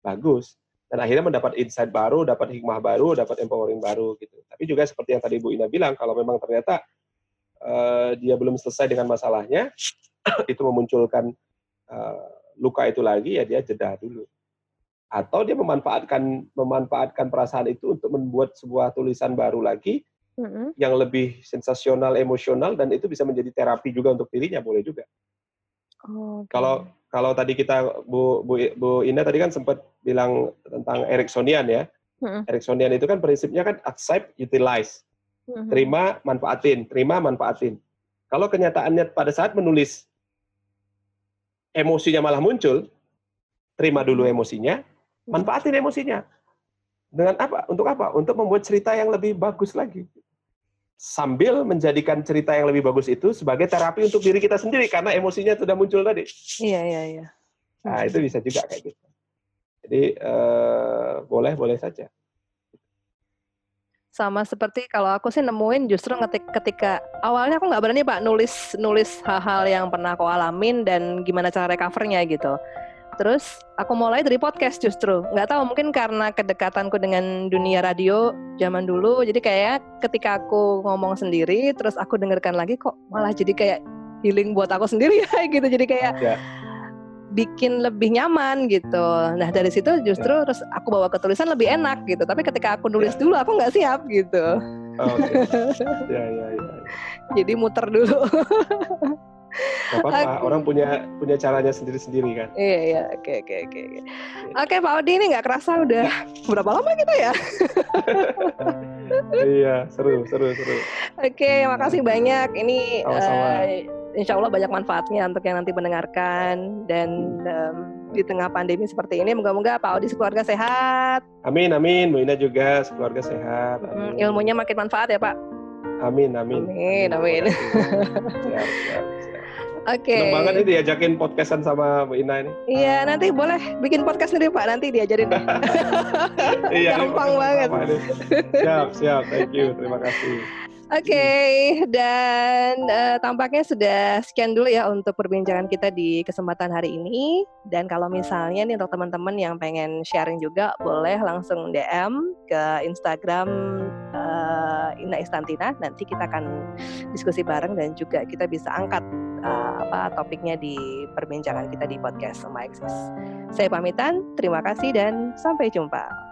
bagus. Dan akhirnya mendapat insight baru, dapat hikmah baru, dapat empowering baru gitu. Tapi juga seperti yang tadi Bu Ina bilang, kalau memang ternyata uh, dia belum selesai dengan masalahnya, itu memunculkan uh, luka itu lagi, ya dia jeda dulu. Atau dia memanfaatkan memanfaatkan perasaan itu untuk membuat sebuah tulisan baru lagi mm-hmm. yang lebih sensasional, emosional, dan itu bisa menjadi terapi juga untuk dirinya, boleh juga. Oh, okay. Kalau kalau tadi kita Bu Bu, Bu Ina tadi kan sempat bilang tentang Ericksonian ya. Mm-hmm. Ericksonian itu kan prinsipnya kan accept, utilize. Mm-hmm. Terima, manfaatin, terima, manfaatin. Kalau kenyataannya pada saat menulis emosinya malah muncul, terima dulu mm-hmm. emosinya, manfaatin emosinya. Dengan apa? Untuk apa? Untuk membuat cerita yang lebih bagus lagi. Sambil menjadikan cerita yang lebih bagus itu sebagai terapi untuk diri kita sendiri karena emosinya sudah muncul tadi. Iya, iya, iya. Nah, itu bisa juga kayak gitu. Jadi, uh, boleh, boleh saja. Sama seperti kalau aku sih nemuin justru ngetik ketika awalnya aku nggak berani pak nulis nulis hal-hal yang pernah aku alamin dan gimana cara recovernya gitu. Terus aku mulai dari podcast justru. Nggak tahu mungkin karena kedekatanku dengan dunia radio zaman dulu. Jadi kayak ketika aku ngomong sendiri, terus aku dengarkan lagi kok malah jadi kayak healing buat aku sendiri ya gitu. Jadi kayak ya bikin lebih nyaman gitu. Nah dari situ justru ya. terus aku bawa ke tulisan lebih enak gitu. Tapi ketika aku nulis ya. dulu aku nggak siap gitu. Oh, okay. ya, ya, ya. Jadi muter dulu. Gak apa-apa, okay. orang punya punya caranya sendiri-sendiri kan. Iya iya, oke oke oke. Oke Pak Odi ini nggak kerasa udah berapa lama kita ya? iya seru seru seru. Oke, okay, makasih banyak. Ini Sama-sama. Uh, insya Allah banyak manfaatnya untuk yang nanti mendengarkan dan um, di tengah pandemi seperti ini moga-moga Pak Odi sekeluarga sehat. Amin amin, Bu Ina juga sekeluarga sehat. Amin. Hmm, ilmunya makin manfaat ya Pak. Amin amin. Amin amin. amin. siap, siap, Oke. Okay. Senang banget nih diajakin podcastan sama Bu Ina ini. Iya, nanti boleh bikin podcast sendiri Pak, nanti diajarin deh. iya, Gampang banget. Siap, siap. Thank you. Terima kasih. Oke, okay, dan uh, tampaknya sudah sekian dulu ya untuk perbincangan kita di kesempatan hari ini. Dan kalau misalnya nih untuk teman-teman yang pengen sharing juga, boleh langsung DM ke Instagram uh, Ina Istantina. Nanti kita akan diskusi bareng dan juga kita bisa angkat uh, apa topiknya di perbincangan kita di podcast sama Exis. Saya pamitan, terima kasih dan sampai jumpa.